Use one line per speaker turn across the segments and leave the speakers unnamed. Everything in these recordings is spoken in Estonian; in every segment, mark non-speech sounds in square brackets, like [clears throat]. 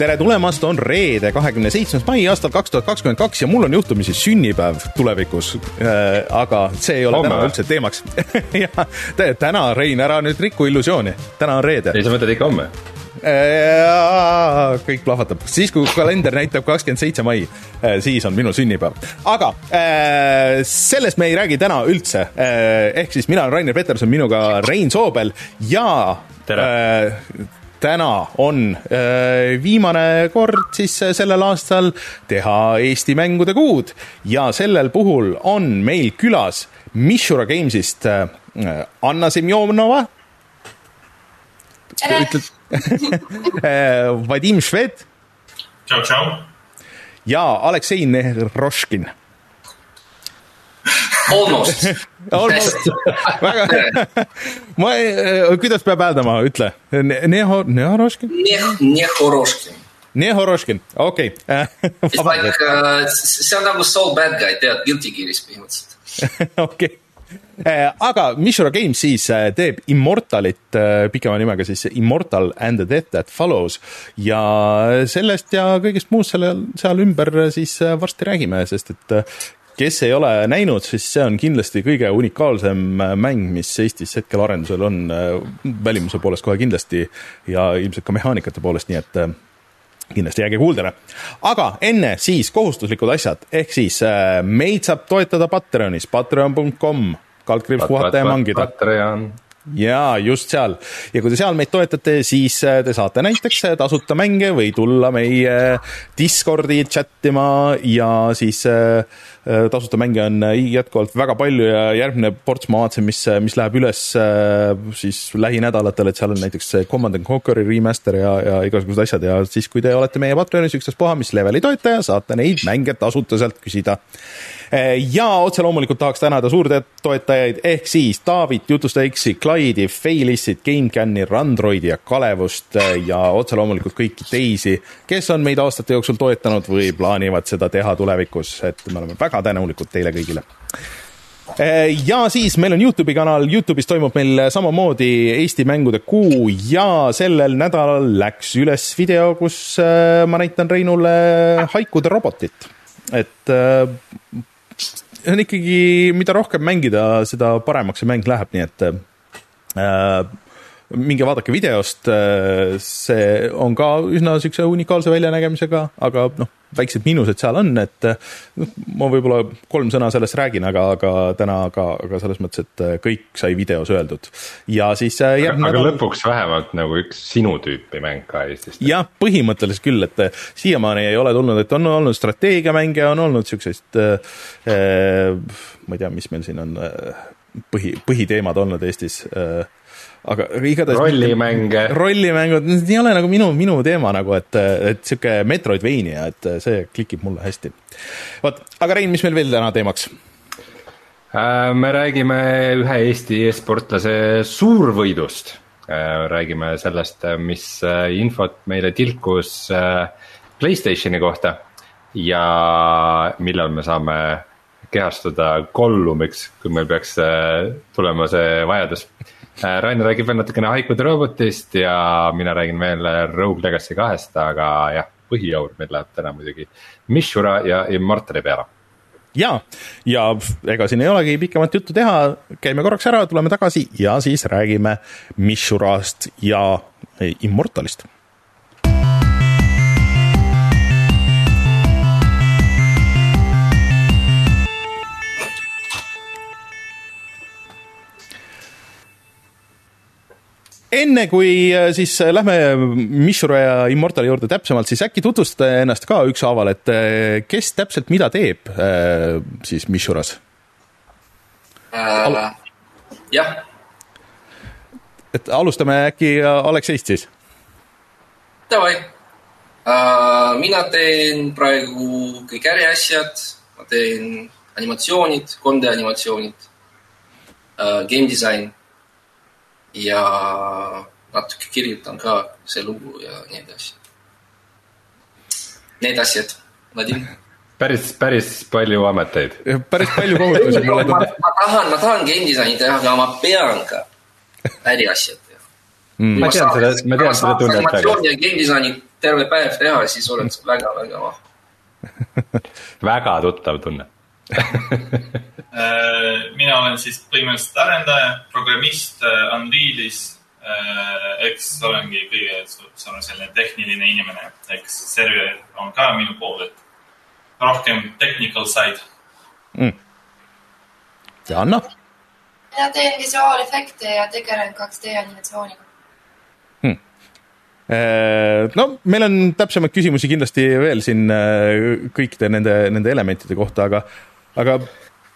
tere tulemast, on reede, kahekümne seitsmes mai aastal kaks tuhat kakskümmend kaks ja mul on juhtumisi sünnipäev tulevikus äh,. aga see ei ole
Homme
täna üldse teemaks [laughs] jah, täna, Rein, ära nüüd riku illusiooni, täna on reede
ei, sa mõtled ikka homme?
Äh, kõik plahvatab, siis kui kalender näitab kakskümmend seitse mai, siis on minu sünnipäev. aga äh, sellest me ei räägi täna üldse. ehk siis mina olen Rainer Peterson, minuga Rein Soobel ja
Tere.
Täna on äh, viimane kord siis äh, sellel aastal teha Eesti mängude kuud ja sellel puhul on meil külas Mishura Gamesist äh, Anna Semjonova ütled [laughs] Vadim Šved
tšau, tšau.
ja Aleksei Nehroškin.
Almost. [laughs]
väga, ma, kuidas peab hääldama, ütle. Neho, Nehoroškin?
Nehoroškin.
Nehoroškin, okei
uh,, see on nagu so bad guy, tead, Guilty Gear'is põhimõtteliselt. [laughs]
okei. aga Mishura Games siis äh, teeb Immortalit pikema nimega siis Immortal and the Death that follows ja sellest ja kõigest muust selle, seal ümber siis varsti räägime, sest et kes ei ole näinud, siis see on kindlasti kõige unikaalsem äh, mäng, mis Eestis hetkel arendusel on äh, välimuse poolest kohe kindlasti ja ilmselt ka mehaanikate poolest, nii et äh, kindlasti jääge kuuldele. aga enne siis kohustuslikud asjad, ehk siis meid saab toetada Patreonis, patreon.com, kaldkriips puhata ja mangida
Patreon.
jaa, just seal. ja kui te seal meid toetate, siis äh, te saate näiteks äh, tasuta mänge või tulla meie Discordi chat ima ja siis äh, äh, tasuta mänge on äh, jätkuvalt väga palju ja järgmine ports ma vaatasin, mis, mis läheb üles äh, siis lähinädalatel, et seal on näiteks Command and Conquer'i remaster ja, ja igasugused asjad ja siis, kui te olete meie Patreonis ükstaspuha mis leveli toetaja, saate neid mänge tasuta sealt küsida ja otse loomulikult tahaks tänada suurtoetajaid ehk siis Taavit, Jutusta X-i, Clyde'i, Failissit, GameCami, Randroidi ja Kalevust ja otse loomulikult kõiki teisi, kes on meid aastate jooksul toetanud või plaanivad seda teha tulevikus, et me oleme väga tänulikud teile kõigile ja siis meil on Youtube'i kanal, Youtube'is toimub meil samamoodi Eesti mängude kuu ja sellel nädalal läks üles video, kus ma näitan Reinule haikude robotit. et see on ikkagi, mida rohkem mängida, seda paremaks see mäng läheb, nii et äh, minge vaadake videost, see on ka üsna niisuguse unikaalse väljanägemisega, aga noh, väiksed miinused seal on, et noh, ma võib-olla kolm sõna sellest räägin, aga, aga täna ka, aga selles mõttes, et kõik sai videos öeldud. ja siis äh,
aga,
järgmine
aga lõpuks vähemalt nagu üks sinu tüüpi mäng ka Eestist.
jah, põhimõtteliselt küll, et siiamaani ei ole tulnud, et on olnud strateegiamänge, on olnud äh,, äh, ma ei tea, mis meil siin on äh, põhi, põhiteemad olnud Eestis äh,. Aga igatahes.
rollimänge.
rollimängud, need ei ole nagu minu, minu teema nagu, et, et sihuke Metroidvania, et see klikib mulle hästi. vot, aga Rein, mis meil veel täna teemaks?
Äh, me räägime ühe Eesti e-sportlase suurvõidust. räägime sellest, mis äh, infot meile tilkus äh, Playstationi kohta ja millal me saame kehastuda kollumiks, kui meil peaks äh, tulema see vajadus. Rainer räägib veel natukene haikude robotist ja mina räägin veel Rogue Legacy kahest, aga jah, põhiaur meil läheb täna muidugi Mishura ja Immortali peale.
Ja, ja ega siin ei olegi pikemat juttu teha, käime korraks ära, tuleme tagasi ja siis räägime Mishurast ja Immortalist enne kui äh, siis äh, lähme Mishura ja Immortali juurde täpsemalt, siis äkki tutvustada ennast ka ükshaaval, et äh, kes täpselt mida teeb äh, siis Mishuras?
Uh, jah,
et alustame äkki äh, Alekseist siis.
davai uh,. mina teen praegu kõik äriasjad, ma teen animatsioonid, 3D animatsioonid uh,, game disain ja natuke kirjutan ka see lugu ja nii edasi. Need asjad, Vadim.
päris, päris palju ameteid.
päris palju kohustusi mulle
ma,
tundub.
ma tahan, ma tahan game disaini teha, aga ma pean ka äriasjad teha
ma tean seda, ma tean seda tunnet väga.
animatsiooni ja game disaini terve päev teha, siis oleks [laughs] väga-väga vahva.
väga tuttav tunne. [laughs]
Mina olen siis põhimõtteliselt arendaja, programmist äh, Unrealis. eks olengi kõige su- suurem selline tehniline inimene, eks server on ka minu pool, et rohkem technical side.
ja Anna?
mina teen visuaalefekte ja tegelen 2D animatsiooniga.
no meil on täpsemaid küsimusi kindlasti veel siin kõikide nende, nende elementide kohta, aga, aga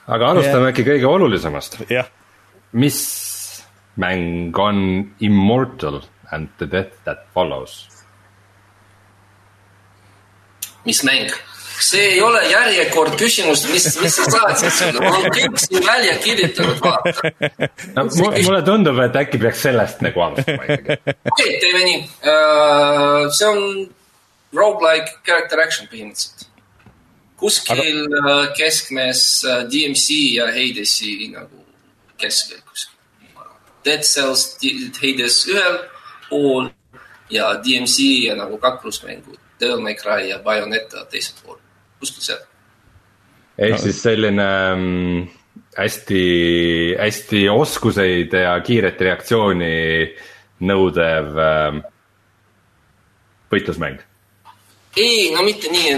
aga alustame äkki kõige olulisemast.
jah,
mis mäng on Immortal and the death that follows?
mis mäng? see ei ole järjekord küsimust, mis, mis sa sulle, ma olen kõik siin välja kirjutanud, vaata.
no mulle tundub, et äkki peaks sellest nagu alustama ikkagi.
okei, teeme nii. see on rogu-like character action põhimõtteliselt. Kuskil Aga... keskmes äh, DMC ja Hadesi nagu keskel kuskil. Dead Cells, Hades ühel pool ja DMC ja nagu kaklusmängud, Devil May Cry ja Bayoneta teisel pool, kuskil seal.
ehk siis selline mm, hästi, hästi oskuseid ja kiiret reaktsiooni nõudev ähm, võitlusmäng.
ei, no mitte nii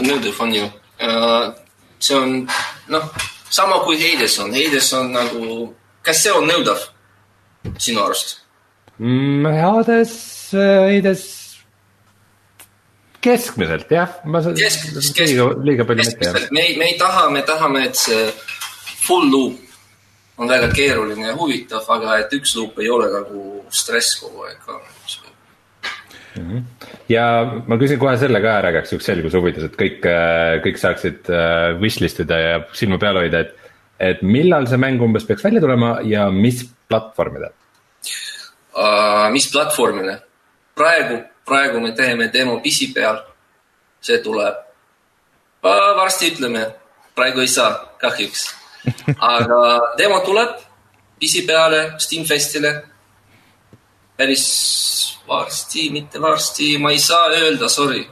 nõudev on ju. See on noh, sama kui Hades on, Hades on nagu, kas see on nõudev sinu arust?
Mm, Hades, Hades keskmiselt jah, ma
keskmiselt,
liiga, liiga palju mitte jah.
me ei, me ei taha, me tahame, et see full loop on väga keeruline ja huvitav, aga et üks loop ei ole nagu stress kogu aeg ka.
Ja ma küsin kohe selle ka ära igaks juhuks selguse huvides, et kõik, kõik saaksid äh, wishlist ida ja silma peal hoida, et. et millal see mäng umbes peaks välja tulema ja mis platvormidel?
uh,. mis platvormile? praegu, praegu me teeme demo PC peal. see tuleb uh,, varsti ütleme, praegu ei saa, kahjuks. [laughs] aga demo tuleb PC peale, Steamfestile. Päris varsti, mitte varsti, ma ei saa öelda, sorry.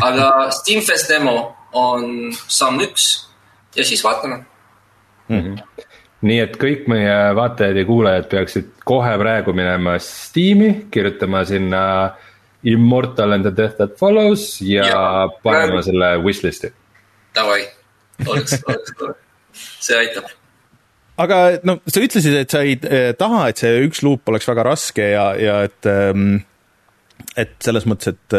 aga [laughs] Steamfest demo on samm üks ja siis vaatame.
nii et kõik meie vaatajad ja kuulajad peaksid kohe praegu minema Steam'i, kirjutama sinna Immortal and the death that follows ja, ja
Ja,
panema
praegu-
selle wishlist'i.
Davai, oleks, oleks tore. see aitab
aga no sa ütlesid, et sa ei eh, taha, et see üks luup oleks väga raske ja, ja et ähm, et selles mõttes, et,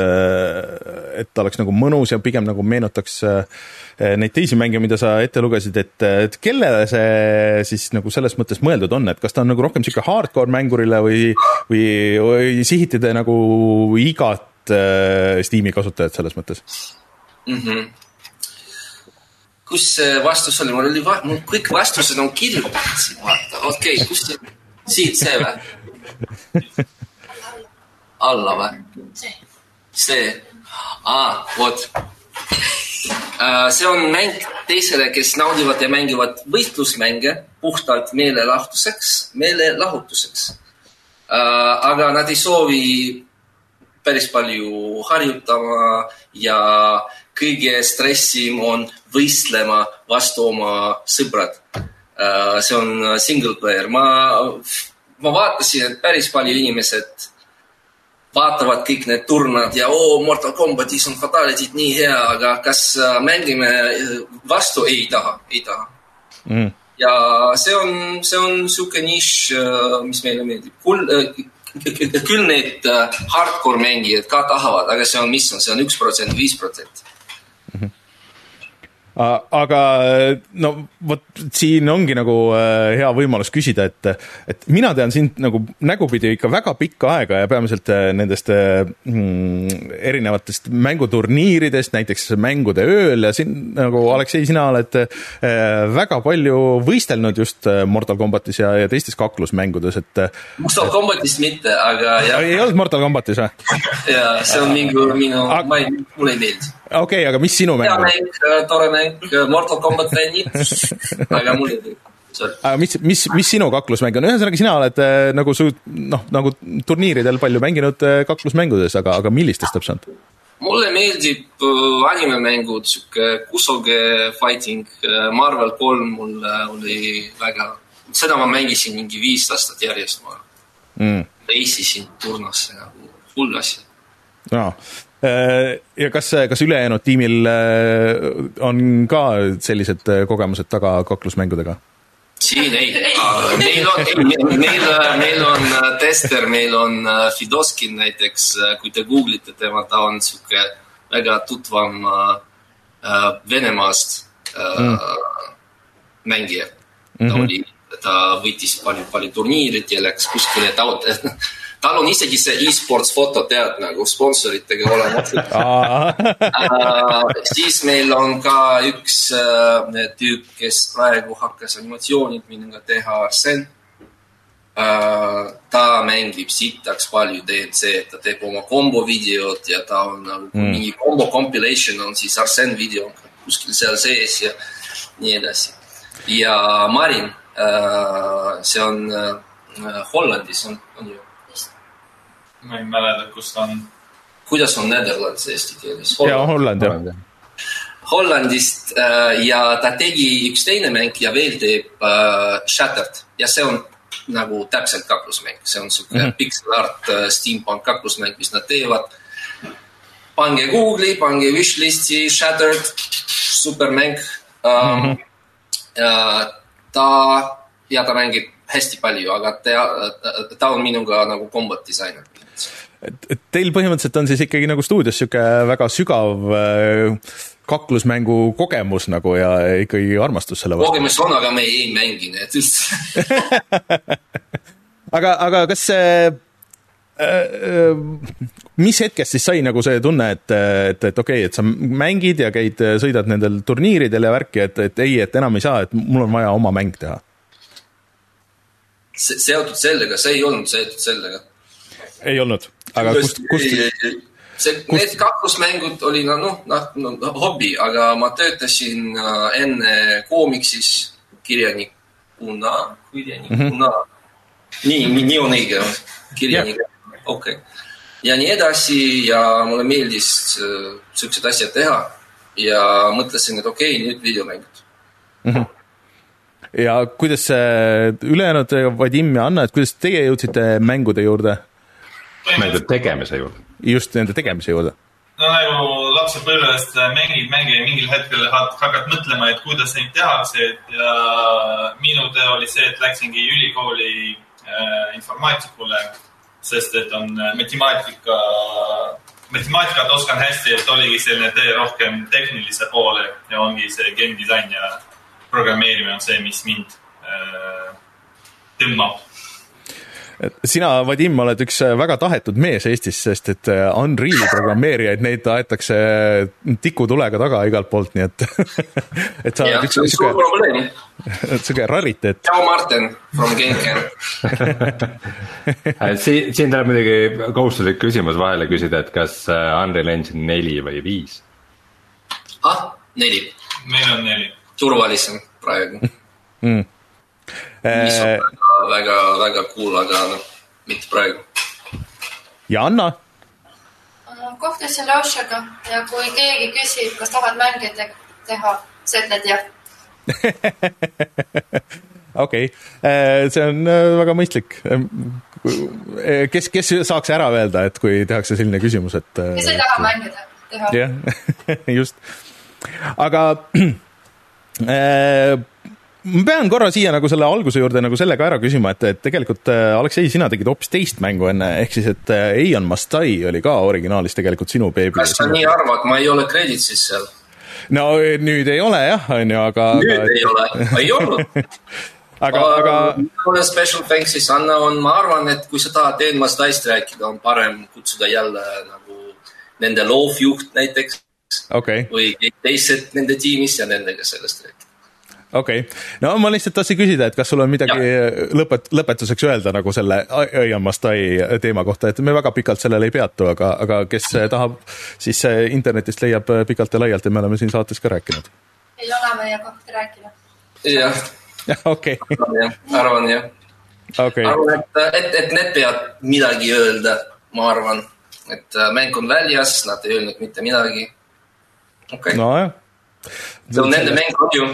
et ta oleks nagu mõnus ja pigem nagu meenutaks äh, neid teisi mänge, mida sa ette lugesid, et, et kellele see siis nagu selles mõttes mõeldud on, et kas ta on nagu rohkem sihuke hardcore mängurile või, või, või sihite te nagu igat Steam'i kasutajat selles mõttes?
mm. -hmm. Kus see vastus oli, mul oli, mul kõik vastused on siin, vaata, okei okay,, kus see, siit see või? alla või?
see,
aa, vot. see on mäng teisele, kes naudivad ja mängivad võistlusmänge puhtalt meelelahutuseks, meelelahutuseks. aga nad ei soovi päris palju harjutama ja kõige stressim on võistlema vastu oma sõbrad. see on single player, ma, ma vaatasin, et päris palju inimesed vaatavad kõik need turnad ja oo, Mortal Combatis on fatality'd nii hea, aga kas äh, mängime äh, vastu? ei taha, ei taha
Mm.
ja see on, see on sihuke nišš, mis meile meeldib. küll, need äh, hardcore mängijad ka tahavad, aga see on, mis on, see on üks protsent, viis protsenti.
Aga no vot siin ongi nagu äh, hea võimalus küsida, et, et mina tean sind nagu nägupidi ikka väga pikka aega ja peamiselt äh, nendest äh, mm, erinevatest mänguturniiridest, näiteks Mängude ööl ja siin nagu Aleksei, sina oled väga palju võistelnud just Mortal Combatis ja, ja teistes kaklusmängudes, et
Mortal Combatist mitte, aga jah,
ei olnud Mortal Combatis või? [laughs]
ja see on mingi minu, ma ei, mulle ei meeldi.
Okei okay,, aga mis sinu mäng on?
mäng, tore mäng, Mortal Combat fännid, [laughs] aga mulle ei meeldi.
aga mis, mis, mis sinu kaklusmäng on, ühesõnaga sina oled äh, nagu su noh, nagu turniiridel palju mänginud äh, kaklusmängudes, aga, aga millistes täpselt?
mulle meeldib äh, animemängud, sihuke Kusoge fighting, Marvel kolm mulle oli väga, seda ma mängisin mingi viis aastat järjest, ma mm. reisisin turnasse nagu hull asi.
jaa ja kas, kas ülejäänud tiimil on ka sellised kogemused taga kaklusmängudega?
siin ei, meil on, meil, meil on äh, tester, meil on äh, Fidoskin näiteks, äh, kui te Google ite tema, ta on sihuke väga tutvam Venemaast mm. mängija. ta mm -hmm. oli, ta võitis palju, palju turniirid ja läks kuskile taot-, [laughs] tal on isegi see e-sports foto, tead, nagu sponsoritega olemas [laughs] uh, siis meil on ka üks uh, tüüp, kes praegu hakkas animatsioonid minuga teha, Arsen uh,. ta mängib sitaks palju DLC, ta teeb oma kombo videot ja ta on nagu mm. mingi kombo compilation on siis Arsen video kuskil seal sees ja nii edasi. ja Marin uh,, see on uh, Hollandis on, on ju
ma ei mäleta, kus ta on.
kuidas on Netherlands eesti keeles?
jaa, Holland jah.
Hollandist äh, ja ta tegi üks teine mäng ja veel teeb äh, Shattered ja see on nagu täpselt kaklusmäng, see on siuke mm -hmm. pixel art äh, steampunk kaklusmäng, mis nad teevad. pange Google'i, pange wishlist'i Shattered, supermäng um, mm. -hmm. Uh, ta ja ta mängib hästi palju, aga ta, ta on minuga nagu combat disainer
et, et teil põhimõtteliselt on siis ikkagi nagu stuudios sihuke väga sügav äh, kaklusmängu kogemus nagu ja ikkagi armastus selle
vastu. kogemus on, aga me ei mängi need üldse [laughs]
aga, aga kas see äh, äh, mis hetkest siis sai nagu see tunne, et, et, et okei okay,, et sa mängid ja käid, sõidad nendel turniiridel ja värki, et, et ei, et enam ei saa, et mul on vaja oma mäng teha?
Seotud sellega, see ei olnud seotud sellega.
ei olnud? aga kust, kust?
see, need kaklusmängud oli no noh, noh no, hobi, aga ma töötasin äh, enne koomiksis kirjanikuna, kirjanikuna mm. -hmm. nii, nii on õige, kirjanik, okei okay. ja nii edasi ja mulle meeldis äh, siuksed asjad teha ja mõtlesin, et okei okay,, nüüd videomängud mm. -hmm
ja kuidas see ülejäänud Vadim ja Anna, et kuidas teie jõudsite mängude juurde?
mängude tegemise juurde.
just nende tegemise juurde.
no nagu lapsepõlvest mängid mänge ja mingil hetkel hakkad mõtlema, et kuidas neid tehakse, et ja minu töö oli see, et läksingi ülikooli äh, informaatikule, sest et on matemaatika, matemaatikat oskan hästi, et oligi selline tee rohkem tehnilise poole ja ongi see game disain ja programmeerimine on see, mis mind äh, tõmbab
sina, Vadim, oled üks äh, väga tahetud mees Eestis, sest et äh, Unreali programmeerijaid, neid aetakse tikutulega taga igalt poolt, nii et [laughs]
et sa oled üks sihuke, [laughs]
sihuke rariteet.
tšau, Martin from Genken
siin, siin tuleb muidugi kohustuslik küsimus vahele küsida, et kas äh, Unreal Engine neli või viis?
ah, neli.
meil on neli.
Turvalisem praegu mm mis on väga, väga, väga cool, aga noh, mitte praegu.
ja Anna?
kohtusin Laushaga ja kui keegi küsib, kas tahad mänge te teha, sa ütled jah. [laughs]
okei, äh, see on äh, väga mõistlik. Äh, kes, kes saaks ära öelda, et kui tehakse selline küsimus, et.
kes ei taha mänge teha.
jah, [laughs] just. aga [clears throat] ma pean korra siia nagu selle alguse juurde nagu selle ka ära küsima, et, et tegelikult äh, Aleksei, sina tegid hoopis teist mängu enne, ehk siis, et äh, Eion Mastai oli ka originaalis tegelikult sinu beebi.
kas sa nii arvad, ma ei ole credits'is seal?
no nüüd ei ole jah, on ju, aga.
nüüd aga, ei ole, ei olnud [laughs]
aga, aga.
mulle special thanks'is Anna on, ma arvan, et kui sa tahad Eion Mastaist rääkida, on parem kutsuda jälle nagu nende loovjuht näiteks
okay..
või teised nende tiimist ja nendega sellest rääkida
okei okay., no ma lihtsalt tahtsin küsida, et kas sul on midagi ja. lõpet-, lõpetuseks öelda nagu selle Ian Mastai teema kohta, et me väga pikalt sellele ei peatu, aga, aga kes tahab, siis internetist leiab pikalt ja laialt ja me oleme siin saates ka rääkinud.
ei ole meie kohta rääkida.
jah,
okei,
arvan jah.
okei,
arvan, et, et, et need peavad midagi öelda, ma arvan, et äh, mäng on väljas, nad ei öelnud mitte midagi. no.,
nojah.
see on nende mäng on ju.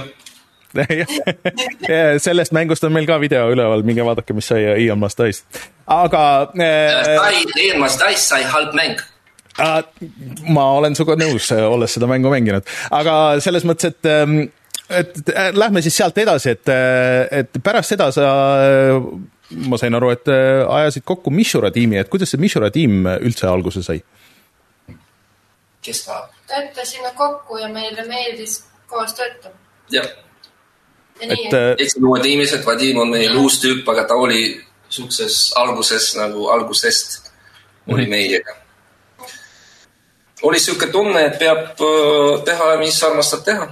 [laughs]
sellest mängust on meil ka video üleval, minge vaadake, mis sai Ian Must Dice. aga äh,
eelmas Dice sai halb mäng.
äh, ma olen sinuga nõus, olles seda mängu mänginud, aga selles mõttes, et ähm, et äh, lähme siis sealt edasi, et, et pärast seda sa, ma sain aru, et äh, ajasid kokku Mishura tiimi, et kuidas see Mishura tiim üldse alguse sai?
kes tahab?
Töötasime kokku ja meile meeldis koos töötada.
jah,
et, äh,
eks uued inimesed, Vadim on meil uus tüüp, aga ta oli siukses alguses nagu algusest oli meiega. oli sihuke tunne, et peab äh, teha, mis armastab teha.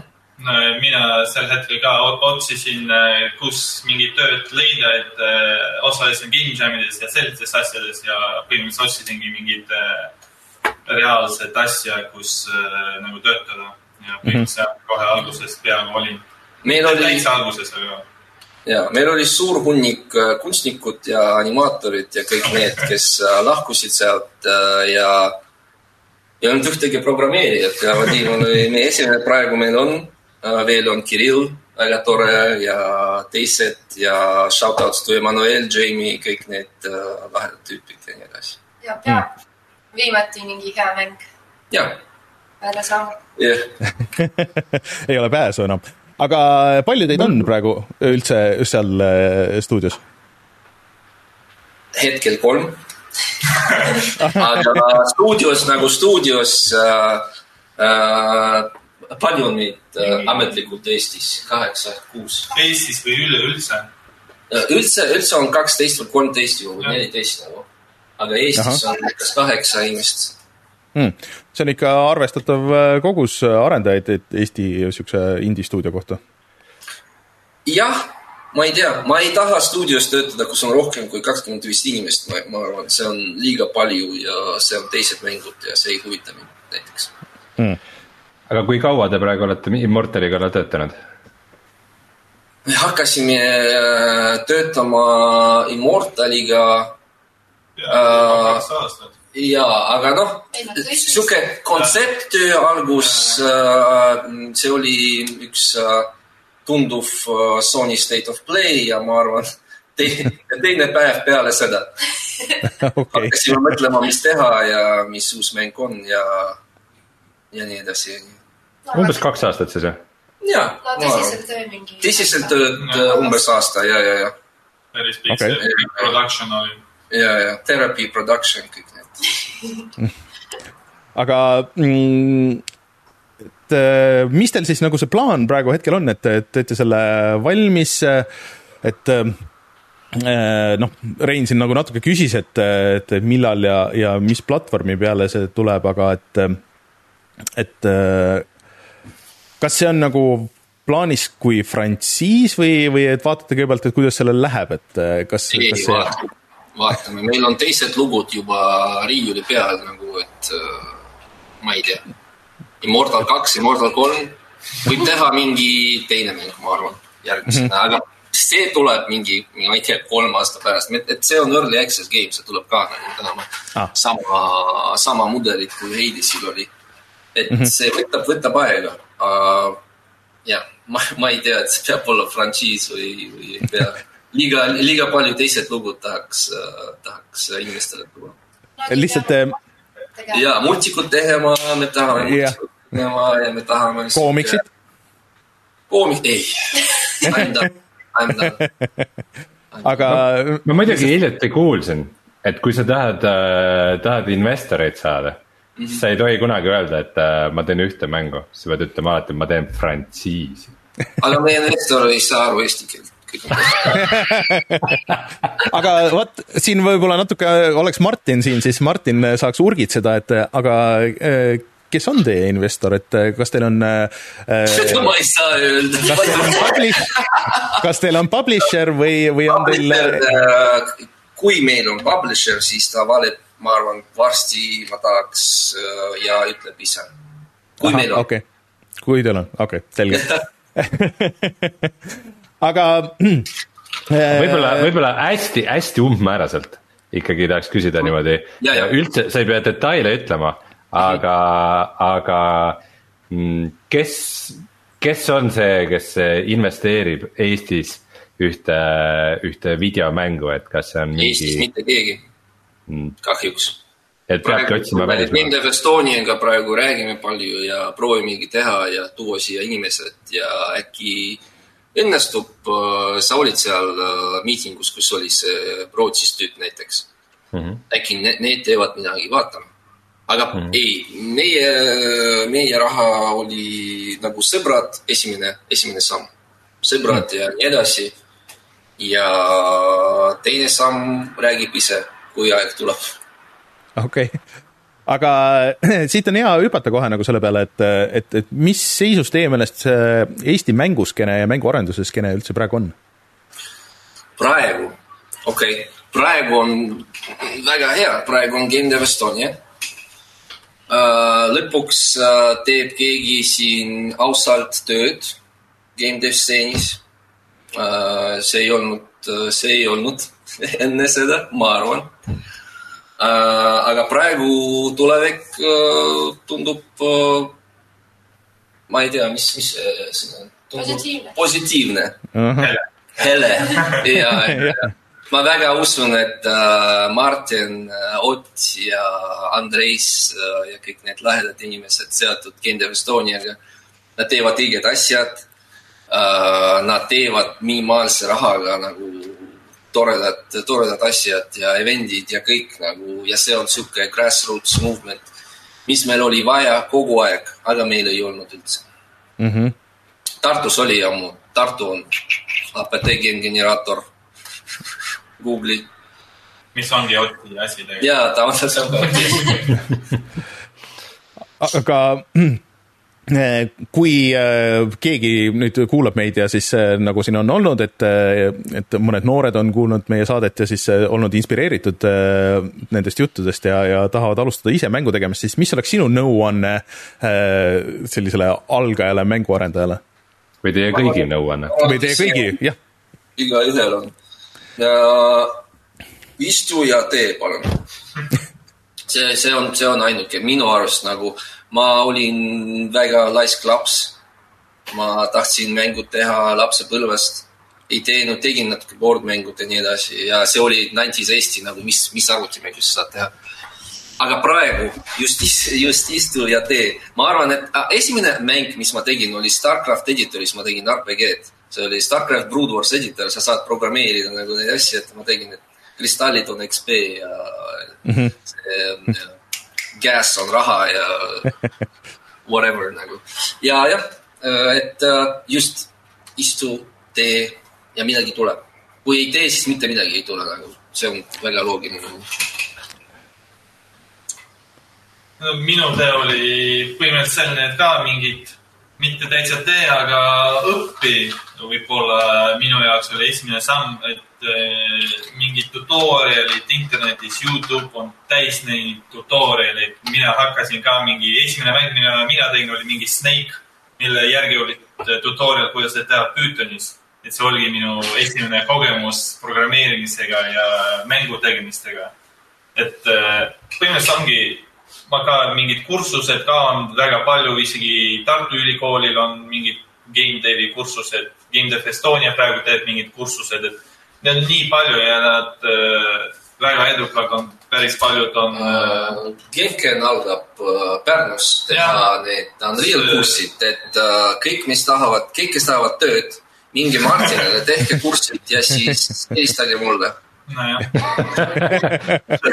mina sel hetkel ka otsisin, kus mingit tööd leida, et äh, osalesin game jamides ja sellistes asjades ja põhimõtteliselt otsisingi mingit äh, reaalset asja, kus äh, nagu töötada. ja põhimõtteliselt kohe algusest peaaegu olin.
meil oli,
täitsa alguses, aga
ja meil oli suur hunnik äh, kunstnikud ja animaatorid ja kõik need, kes äh, lahkusid sealt äh, ja ei olnud ühtegi programmeerijat ja Vadim oli meie esimene, praegu meil on, veel on Kirill, väga tore ja teised ja shout outs to Emmanuel, Jamie, kõik need lahedad tüübid ja nii edasi.
ja peab viimati mingi hea mäng
ja,
välja saama.
jah, [laughs]
ei ole pääsu enam. aga palju teid on praegu üldse seal äh, stuudios?
hetkel kolm. aga stuudios nagu stuudios äh, äh, palju on meid äh, ametlikult Eestis, kaheksa, kuus.
Eestis või üleüldse.
üldse, üldse on kaksteist või kolmteist ju,
Jah.
neliteist nagu. Aga Eestis
Ahah.
on umbes kaheksa inimest.
Hmm. see on ikka arvestatav äh, kogus arendajaid et Eesti siukse indie-stuudio kohta.
jah, ma ei tea, ma ei taha stuudios töötada, kus on rohkem kui kakskümmend viis inimest, ma, ma arvan, et see on liiga palju ja see on teised mängud ja see ei huvita mind näiteks.
aga kui kaua te praegu olete Immortali kallal töötanud?
me hakkasime äh, töötama Immortaliga
ja kaks aastat.
ja, aga noh sihuke kontsepttöö algus, see oli üks äh, tunduv äh, Sony State of Play ja ma arvan, [laughs] teine, päev peale seda [laughs]
okei,
hakkasime mõtlema, mis teha ja mis uus mäng on ja, ja nii edasi.
umbes kaks aastat siis või?
ja,
no tõsiselt töö mingi.
tõsiselt tööd äh, umbes aasta ja, ja, ja,
päris pikk
Okei.
okay. see production oli.
ja, ja therapy production kõik need. [laughs]
aga mm, et äh, mis teil siis nagu see plaan praegu hetkel on, et te teete selle valmis, et äh, noh, Rein siin nagu natuke küsis, et, et millal ja, ja mis platvormi peale see tuleb, aga et, et äh, kas see on nagu plaanis kui frantsiis või, või et vaatate kõigepealt, et kuidas sellel läheb, et äh, kas, kas, see
vaatame, meil on teised lugud juba riiuli peal nagu, et äh, ma ei tea. Immortal kaks, Immortal kolm, võib teha mingi teine mäng, ma arvan, järgmisena mm, -hmm. aga see tuleb mingi, ma ei tea, kolm aasta pärast, et see on early access game, see tuleb ka nagu tänama
Ah.
ah. sama, sama mudelit kui Hadesil oli. et mm -hmm. see võtab, võtab aega uh,. jah, ma, ma ei tea, et see peab olla frantsiis või, või ei pea. liiga, liiga palju teised lugud tahaks tahaks inimestele tuua.
lihtsalt äh,
ja multikut tegema, me tahame
Jah.
multikut tegema ja me tahame.
koomiksid??
koomik, ei. I m done, I m done.
aga
ma muidugi hiljuti kuulsin, et kui sa tahad äh,, tahad investoreid saada mm, -hmm. siis sa ei tohi kunagi öelda, et äh, ma teen ühte mängu, sa pead ütlema alati, et ma teen frantsiisi.
aga meie investor ei saa aru eesti keelt. [laughs]
aga vot siin võib-olla natuke oleks Martin siin, siis Martin saaks urgitseda, et aga eh, kes on teie investor, et eh, kas teil on
seda
äh, [laughs]
ma ei saa öelda.
kas teil on publish, kas teil on publisher või, või on teil
Publisher, kui meil on publisher, siis ta valib, ma arvan, varsti ma tahaks äh, ja ütleb ise. kui Aha, meil on okay..
okei, kui teil on, okei okay,, selge. [laughs] aga
võib-olla, võib-olla hästi-hästi umbmääraselt ikkagi tahaks küsida niimoodi
Ja, ja..
üldse, sa ei pea detaile ütlema, aga, aga mm, kes, kes on see, kes investeerib Eestis ühte, ühte videomängu, et kas see on
Eestis
mingi,
mitte keegi, kahjuks.
et peabki otsima välismaalt?
Nende Estoniaga praegu räägime palju ja proovimegi teha ja tuua siia inimesed ja äkki õnnestub. sa olid seal äh, miitingus, kus oli see Rootsis tüüp näiteks mm. -hmm. äkki ne, need teevad midagi, vaatame. aga mm -hmm. ei, meie, meie raha oli nagu sõbrad, esimene, esimene samm. sõbrad mm -hmm. ja nii edasi. ja teine samm räägib ise, kui aeg tuleb
okei okay., aga [clears throat] siit on hea hüpata kohe nagu selle peale, et, et, et mis seisus teie meelest see Eesti mänguskeene ja mänguarenduse skeene üldse praegu on?
praegu, okei okay., praegu on väga hea, praegu on Game Dev Estonia. lõpuks äh, teeb keegi siin ausalt tööd Game Dev stseenis. see ei olnud, see ei olnud [laughs] enne seda, ma arvan. Aga praegu tulevik äh, tundub, ma ei tea, mis, mis see on.
Positiivne.
positiivne hele ja, ja ma väga usun, et äh, Martin, Ott ja Andreis äh, ja kõik need lahedad inimesed seotud Gendev Estoniaga, nad teevad õiged asjad äh,. Nad teevad minimaalse rahaga nagu toredad, toredad asjad ja event'id ja kõik nagu ja see on sihuke grassroots movement, mis meil oli vaja kogu aeg, aga meil ei olnud üldse
mm. -hmm.
Tartus oli ammu, Tartu on APT generaator, Google'i
mis ongi Oti asi tegelikult.
ja ta on seal. [laughs]
aga eh, kui eh, keegi nüüd kuulab meid ja siis eh, nagu siin on olnud, et, et mõned noored on kuulnud meie saadet ja siis olnud inspireeritud nendest juttudest ja, ja tahavad alustada ise mängu tegemist, siis mis oleks sinu nõuanne sellisele algajale mänguarendajale
või teie kõigi nõuanne?
või teie kõigi, jah,
igaühel on. ja istu ja tee, palun. [laughs] see, see on, see on ainuke minu arust nagu ma olin väga laisk laps. ma tahtsin mängud teha lapsepõlvest, ei teinud, tegin natuke boardmängud ja nii edasi ja see oli Nineties Eesti nagu, mis, mis arvutimängu sa saad teha aga praegu just, just istu ja tee. ma arvan, et ah, esimene mäng, mis ma tegin, oli Starcraft editoris, ma tegin RPG-d. see oli Starcraft Brood Wars editor, sa saad programmeerida nagu neid asju, et ma tegin, et kristallid on XP ja mm -hmm. see ja, gas on raha ja [laughs] whatever nagu. ja jah, et äh, just istu, tee ja midagi tuleb. kui ei tee, siis mitte midagi ei tule nagu, see on väga loogiline
no minu tee oli põhimõtteliselt selline, et ka mingit, mitte täitsa tee, aga õpi. võib-olla minu jaoks oli esimene samm, et mingid tutorial'id internetis, Youtube on täis neid tutorial'id. mina hakkasin ka mingi, esimene mäng, mida mina tegin, oli mingi Snake, mille järgi oli tutorial, kuidas seda teha Pythonis. et see oligi minu esimene kogemus programmeerimisega ja mängu tegemistega. et äh, põhimõtteliselt ongi ma ka mingid kursused ka on väga palju, isegi Tartu Ülikoolil on mingid game dev'i kursused, Game Dev Estonia praegu teeb mingid kursused, et neid on nii palju ja nad äh, väga edukad on, päris paljud on äh,
Genken algab äh, Pärnus teha need Unreal kurssid, et äh, kõik, mis tahavad, kõik, kes tahavad tööd, minge Martinile, tehke kursid ja siis helistage mulle.
nojah.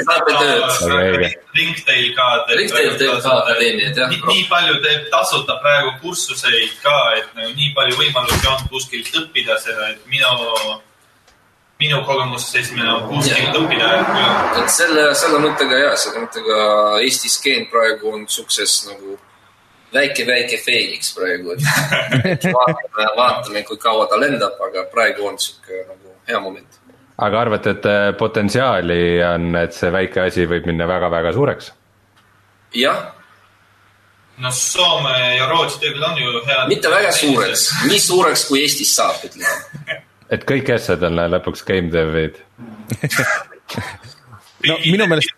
saate tööd.
Ringtail ka teeb.
Ringtail teeb ka akadeemiat, jah.
nii palju teeb tasuta praegu kursuseid ka, et nagu nii palju võimalusi on kuskilt õppida seda, et minu, minu kogemus esimene on kuskilt õppida, et kui on
et selle, selle mõttega ja selle mõttega Eesti skeen praegu on siukses nagu väike-väike feeniks praegu, et [laughs] vaatame, vaatame, kui kaua ta lendab, aga praegu on siuke nagu hea moment.
aga arvate, et äh, potentsiaali on, et see väike asi võib minna väga-väga suureks?
jah,
no Soome ja Rootsi tegelikult on ju head.
mitte väga suureks, [laughs] nii suureks kui Eestis saab, ütleme. [laughs]
et kõik asjad on lõpuks game dev'id. [laughs]
No minu meelest-.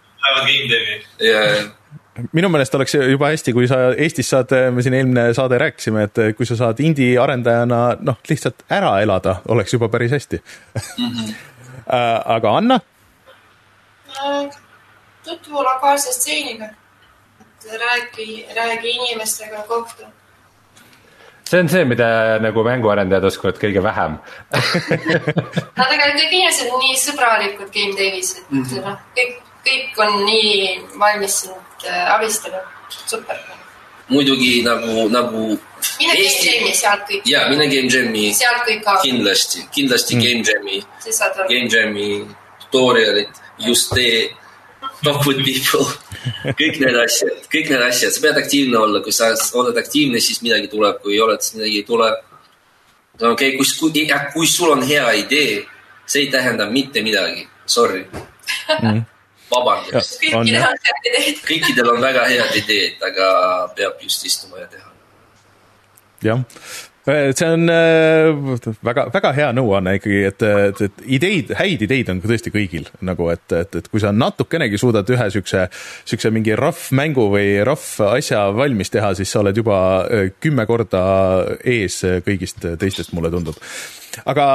minu meelest oleks juba hästi, kui sa Eestis saad, me siin eelmine saade rääkisime, et kui sa saad indie arendajana noh, lihtsalt ära elada, oleks juba päris hästi mm. -hmm. aga Anna,
tutvu lokaalse stseeniga. räägi, räägi inimestega, kohtu.
See on see, mida nagu mänguarendajad oskavad kõige vähem.
no tegelikult kõik inimesed on nii sõbralikud game dev'is, et mm -hmm. noh, kõik, kõik on nii valmis sind äh, abistama. super.
muidugi nagu, nagu
mine game jam'i, sealt kõik,
ja mine Game Jam'i
sealt kõik ka,
kindlasti, kindlasti mm. Game Jam'i. Game Jam'i tutorial'id, just tee, with people, kõik need asjad, kõik need asjad, sa pead aktiivne olla, kui sa oled aktiivne, siis midagi tuleb, kui ei ole, siis midagi ei tule. okei okay,, kui, kui, kui sul on hea idee, see ei tähenda mitte midagi, sorry mm.. vabandust,
kõikidel on
väga head ideed, aga peab just istuma ja teha.
jah. See on äh, väga, väga hea nõuanne ikkagi, et, et, et ideid, häid ideid on tõesti kõigil nagu, et, et, et kui sa natukenegi suudad ühe siukse, siukse mingi rough mängu või rough asja valmis teha, siis sa oled juba äh, kümme korda ees kõigist teistest, mulle tundub aga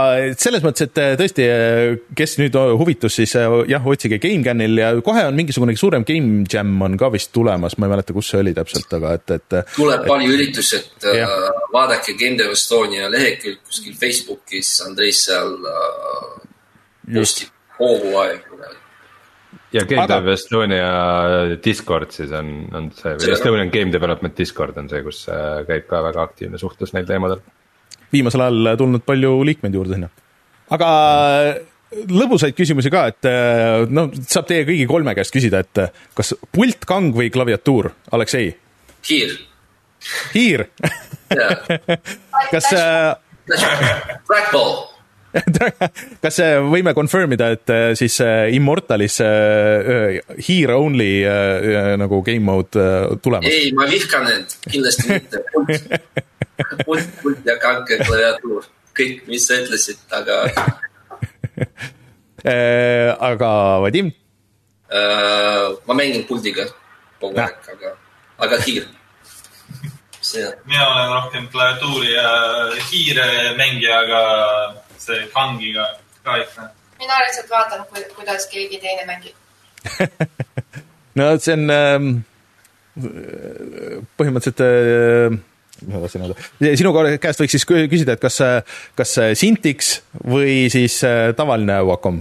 selles mõttes, et tõesti, kes nüüd huvitus, siis äh, jah, otsige GameCanil ja kohe on mingisugune suurem Game Jam on ka vist tulemas, ma ei mäleta, kus see oli täpselt, aga et, et
tuleb palju üritusi, et
Jah.
äh, vaadake Game Dev Estonia lehekülg kuskil Facebookis, Andrei seal äh, postib kogu aeg.
ja Game
Aga-
Dev Estonia Discord siis on, on see, Estonian Game Development Discord on see, kus äh, käib ka väga aktiivne suhtlus neil teemadel.
Viimasel ajal tulnud palju liikmeid juurde sinna. aga lõbusaid küsimusi ka, et äh, no saab teie kõigi kolme käest küsida, et äh, kas pultkang või klaviatuur, Aleksei? Hiir,
yeah,
kas äh,
trackball, [laughs]
kas äh, võime confirm ida, et äh, siis äh, Immortalis hiir only nagu game mode tulemas?
ei, ma vihkan need, kindlasti mitte. pult, [laughs] pult, pult ja kanke klaviatuur, kõik, mis sa ütlesid, aga [laughs]
aga Vadim,
ma mängin puldiga kogu aeg, aga, aga here. see on,
mina olen rohkem klaviatuuri ja hiire mängija, aga see kangiga ka ikka.
mina lihtsalt vaatan, kuidas keegi teine mängib. [laughs]
no see on ähm, põhimõtteliselt äh, mis ma tahtsin öelda, sinu käest võiks siis kü- küsida, et kas, kas Sintix või siis äh, tavaline Wacom,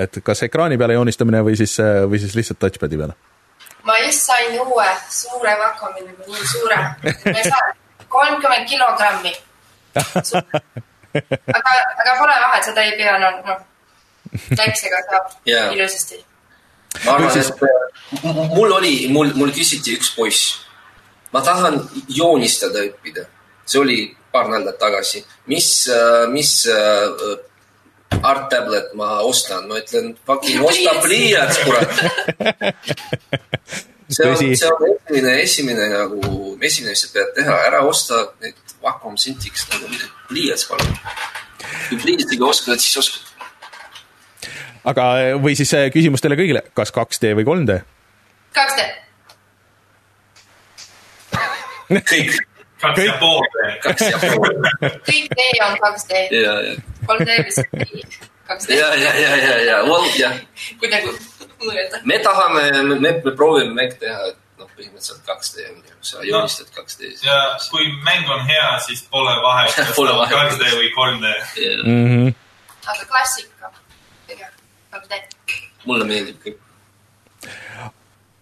et kas ekraani peale joonistamine või siis, või siis lihtsalt touchpad'i peale?
ma just sain uue suure Wacomi nii suure. ma ei saa, kolmkümmend kilogrammi. [laughs] aga, aga pole vahet, seda ei pea noh, noh, väiksega saab
Jaa.
ilusasti.
ma arvan, et äh, mul oli, mul, mul küsiti üks poiss. ma tahan joonistada õppida, see oli paar nädalat tagasi, mis, mis äh, art tablet ma ostan, ma ütlen, fucking osta pliiats, kurat. [laughs] see on, see on esimene, esimene nagu, esimene, mis sa pead teha, ära osta neid Wacom Cintiq nagu midagi, pliiats palun. kui pliiatsiga oskad, siis oskad.
aga, või siis äh, küsimus teile kõigile, kas 2D või 3D?
kaks D, [laughs]
kõik,
kaks ja pool.
kaks ja pool.
kõik D on kaks D,
ja, ja,
kolm D lihtsalt ei, kaks D,
ja, ja, ja, ja, ja, well, jah
kui nagu mõelda.
me tahame, me, me proovime mänge teha, et noh, põhimõtteliselt 2D on ju, sa joonistad 2D-s.
ja kui mäng on hea, siis pole vahet, kas [laughs] ta on
vahet.
2D või 3D.
Mhm.
aga klassika, pigem kaks D.
mulle meeldib kõik.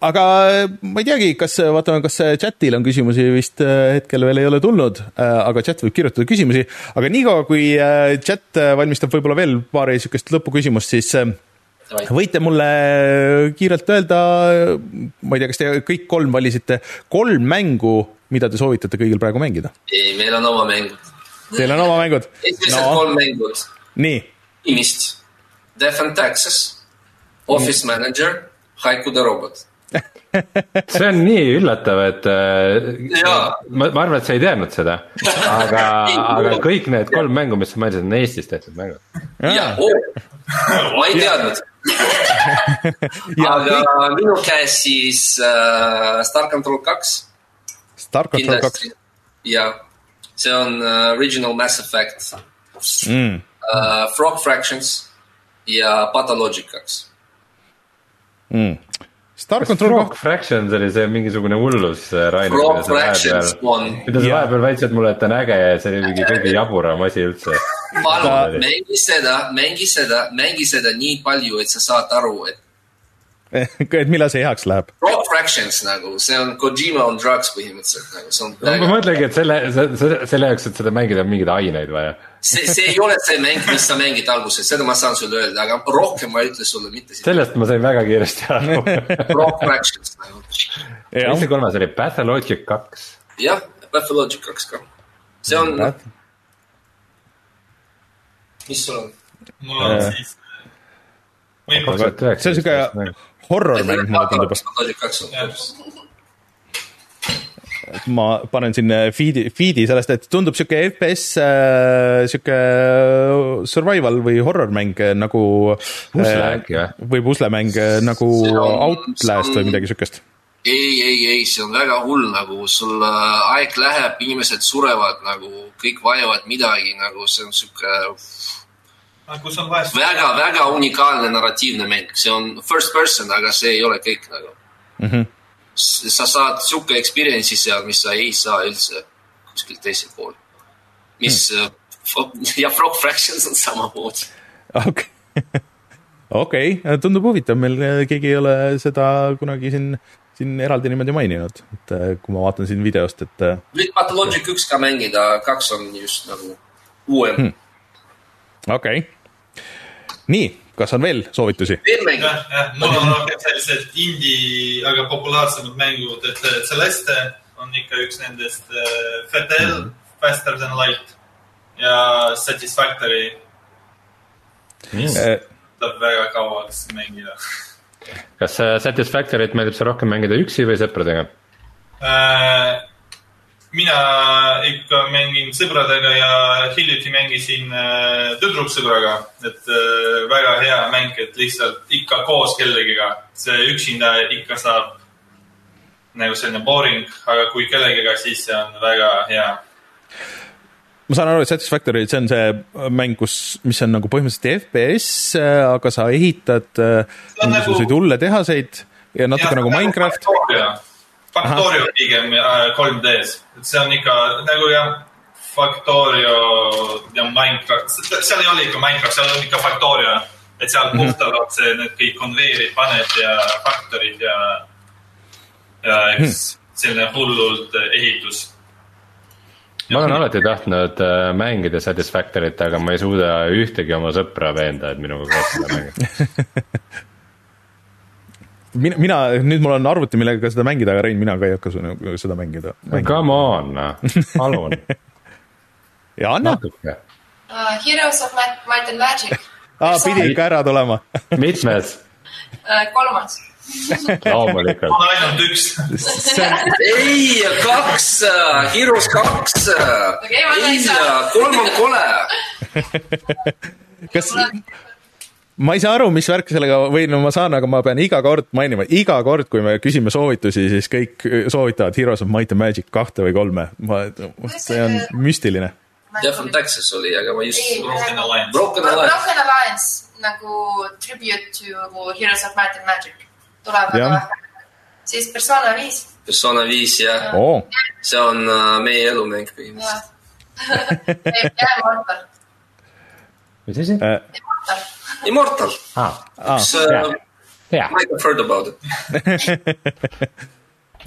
aga ma ei teagi, kas vaatame, kas chatil on küsimusi, vist hetkel veel ei ole tulnud, aga chat võib kirjutada küsimusi, aga niikaua, kui chat valmistab võib-olla veel paari niisugust lõpuküsimust, siis võite mulle kiirelt öelda, ma ei tea, kas te kõik kolm valisite kolm mängu, mida te soovitate kõigil praegu mängida?
ei, meil on oma mängud.
Teil on oma mängud?
esimesed
no
kolm mängud.
nii,
Imist, Death and Taxes, Office Manager, Haiku the Robot. [laughs]
see on nii üllatav, et äh,
Jaa.
ma, ma arvan, et sa ei teadnud seda, aga, [laughs] aga kõik need kolm mängu, mis sa mainisid, on Eestis tehtud mängud.
ja, ma ei teadnud. [laughs]
ja
aga
kõik
minu käes siis äh, Star Control kaks
Star Control kaks
kindlasti. ja see on äh, Original Mass Effect
mm..
äh,, Frog Fractions ja Pathologic kaks.
Mm. Star Control
Frog Fractions oli see mingisugune hullus, Rainer,
Frog
mida sa
Fractions
vahepeal,
on,
mida sa vahepeal väitsid mulle, et ta on äge ja see oli mingi kõige jaburam asi üldse.
palun mängi seda, mängi seda, mängi seda nii palju, et sa saad aru, et [laughs]
et millal see heaks läheb?
Frog Fractions nagu, see on Kojima on drugs põhimõtteliselt nagu, see on
ma mõtlengi, et selle, selle jaoks, et seda mängida, on mingeid aineid vaja.
see, see ei ole see mäng, mis sa mängid alguses, seda ma saan sulle öelda, aga rohkem ma ei ütle sulle mitte seda.
sellest ma sain väga kiiresti aru. [laughs]
Frog Fractions nagu,
mis see kolmas oli, Pathologic kaks?
jah, Pathologic kaks ka. see on, mis sul on?
mul on
Äh.
siis.
see on siuke horror mäng, mulle tundub.
Pathologic kaks on
jah,
ma panen siin feed'i, feed'i sellest, et tundub siuke FPS äh,, siuke survival või horror mäng äh, nagu.
Pusle äkki või?
või puslemäng äh, nagu
on-
Outlast
on-
või midagi siukest.
ei, ei, ei, see on väga hull nagu sul äh, aeg läheb, inimesed surevad nagu kõik vajavad midagi nagu see on sihuke väga-väga unikaalne narratiivne mäng, see on first person, aga see ei ole kõik nagu
Mm -hmm.
Sa saad sihuke experience'i seal, mis sa ei saa üldse kuskil teisel pool. mis hmm. [laughs] ja Frog Fractions on samamoodi.
okei, okei, tundub huvitav, meil äh, keegi ei ole seda kunagi siin, siin eraldi niimoodi maininud, et äh, kui ma vaatan siin videost, et äh,
võid Pathologic üks ka mängida, kaks on just nagu uuem hmm..
okei okay.. nii, kas on veel soovitusi?
jah, jah, mul on rohkem sellised indie, aga populaarsemad mängud, et Celeste on ikka üks nendest äh,, Fidel mm, -hmm. Faster than light ja Satisfactory
Äh,
tuleb väga kauaks mängida
kas äh, Satisfactory't meeldib see rohkem mängida üksi või sõpradega?
Äh, mina ikka mängin sõbradega ja hiljuti mängisin äh, tüdruksõbraga, et äh, väga hea mäng, et lihtsalt ikka koos kellegiga, see üksinda ikka saab nagu selline boring, aga kui kellegiga, siis see on väga hea.
ma saan aru, et Satisfactory, see on see mäng, kus, mis on nagu põhimõtteliselt FPS, aga sa ehitad äh,
on
mingisuguseid
nagu-
hulle tehaseid ja natuke nagu Minecraft.
Factorio pigem äh, 3D-s, et see on ikka nagu jah, Factorio ja Minecraft, seal ei ole ikka Minecraft, seal on ikka Factorio, et seal puhtalt see, need kõik konveerid paned ja faktorid ja, ja eks selline hullult ehitus.
ma olen alati tahtnud mängida Satisfactory't, aga ma ei suuda ühtegi oma sõpra veenda, et minuga koos seda mängida. [laughs]
mina, mina, nüüd mul on arvuti, millega seda mängida, aga Rein, mina ka ei hakka su- nagu seda mängida, mängida..
Come on, noh, palun, [laughs]
ja anna,
natuke.
uh,. Heroes of Might, and Magic
aa, [laughs] pidi ikka ära tulema. [laughs]
mitmes?
uh,. kolmas.
loomulikult.
on ainult üks.
ei, kaks, Heroes kaks
Okei, ma
ei
saa.
kolm on kole.
kas, ma ei saa aru, mis värk sellega või no ma saan, aga ma pean iga kord mainima, iga kord, kui me küsime soovitusi, siis kõik soovitavad Heroes of Might and Magic kahte või kolme. ma, see on müstiline.
Jeff on Texas oli, aga ma just
Broken Alliance.
Broken Alliance,
nagu tribute to Heroes of Might and Magic tuleb väga
Jah.
vähe. siis Persona viis
Persona viis ja
oo,
see on äh, meie elumäng põhimõtteliselt.
ja Immortal,
mis asi?
Immortal.
Immortal,
aa,
üks äh,
hea.
might have heard about it. [laughs]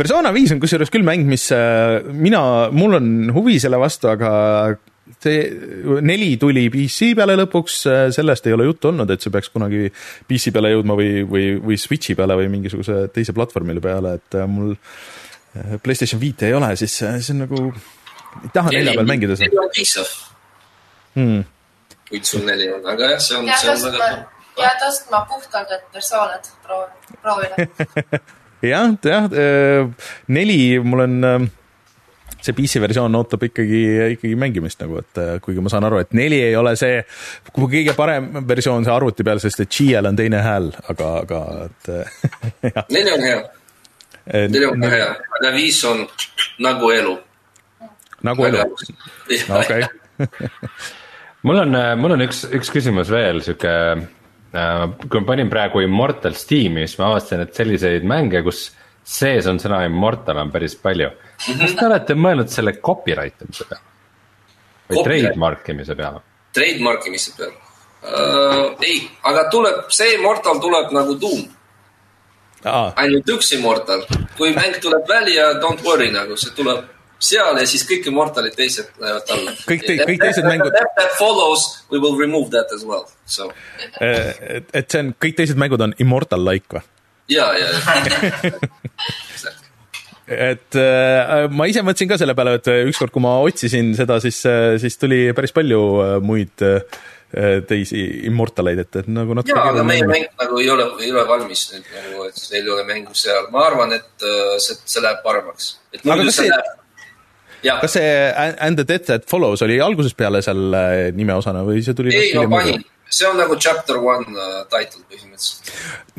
Persona viis on kusjuures küll mäng, mis äh, mina, mul on huvi selle vastu, aga see neli tuli PC peale lõpuks, sellest ei ole juttu olnud, et see peaks kunagi PC peale jõudma või, või, või Switchi peale või mingisuguse teise platvormile peale, et äh, mul äh, Playstation viite ei ole, siis äh, see on nagu, ei taha nelja peal mängida seda
piisav,
hmm..
Kui sul neli on, aga jah, see on, see on väga
tõstma, ja tõstma puhtalt, et persoonid proovi- proovida. [laughs]
jah, jah, neli, mul on äh, see PC versioon ootab ikkagi, ikkagi mängimist nagu, et äh, kuigi ma saan aru, et neli ei ole see kõige parem versioon see arvuti peal, sest et G-l on teine hääl, aga, aga et äh, [laughs]
neli on hea, neli on ka hea, aga viis on nagu elu.
nagu elu, okei. [laughs]
mul on, mul on üks, üks küsimus veel sihuke. kui ma panin praegu Immortal Steam'i, siis ma avastasin, et selliseid mänge, kus sees on sõna Immortal on päris palju. kas te olete mõelnud selle copyright imise peale? või trademark imise peale?
Trademark imise peal uh,. ei, aga tuleb, see Immortal tuleb nagu Doom, ainult üks Immortal. kui mäng tuleb välja, don't worry nagu see tuleb seal ja siis kõik Immortalid teised lähevad alla.
Kõik te- kõik teised mängud-
That, that follows, we will remove that as well, so
et, et see on, kõik teised mängud on Immortal-like või?
ja, ja, ja. [laughs]
et äh, ma ise mõtlesin ka selle peale, et ükskord, kui ma otsisin seda, siis, siis tuli päris palju muid äh, teisi Immortaleid, et, et nagu natuke
ja, aga meie mäng nagu ei ole, ei ole valmis nüüd nagu, et meil ei ole mängu seal. ma arvan, et see, see läheb paremaks. et muidu see- läheb.
Kas see And the Death That Follows oli algusest peale seal äh, nimeosana või see tuli
ei, ma panin, see on nagu chapter one uh, title põhimõtteliselt.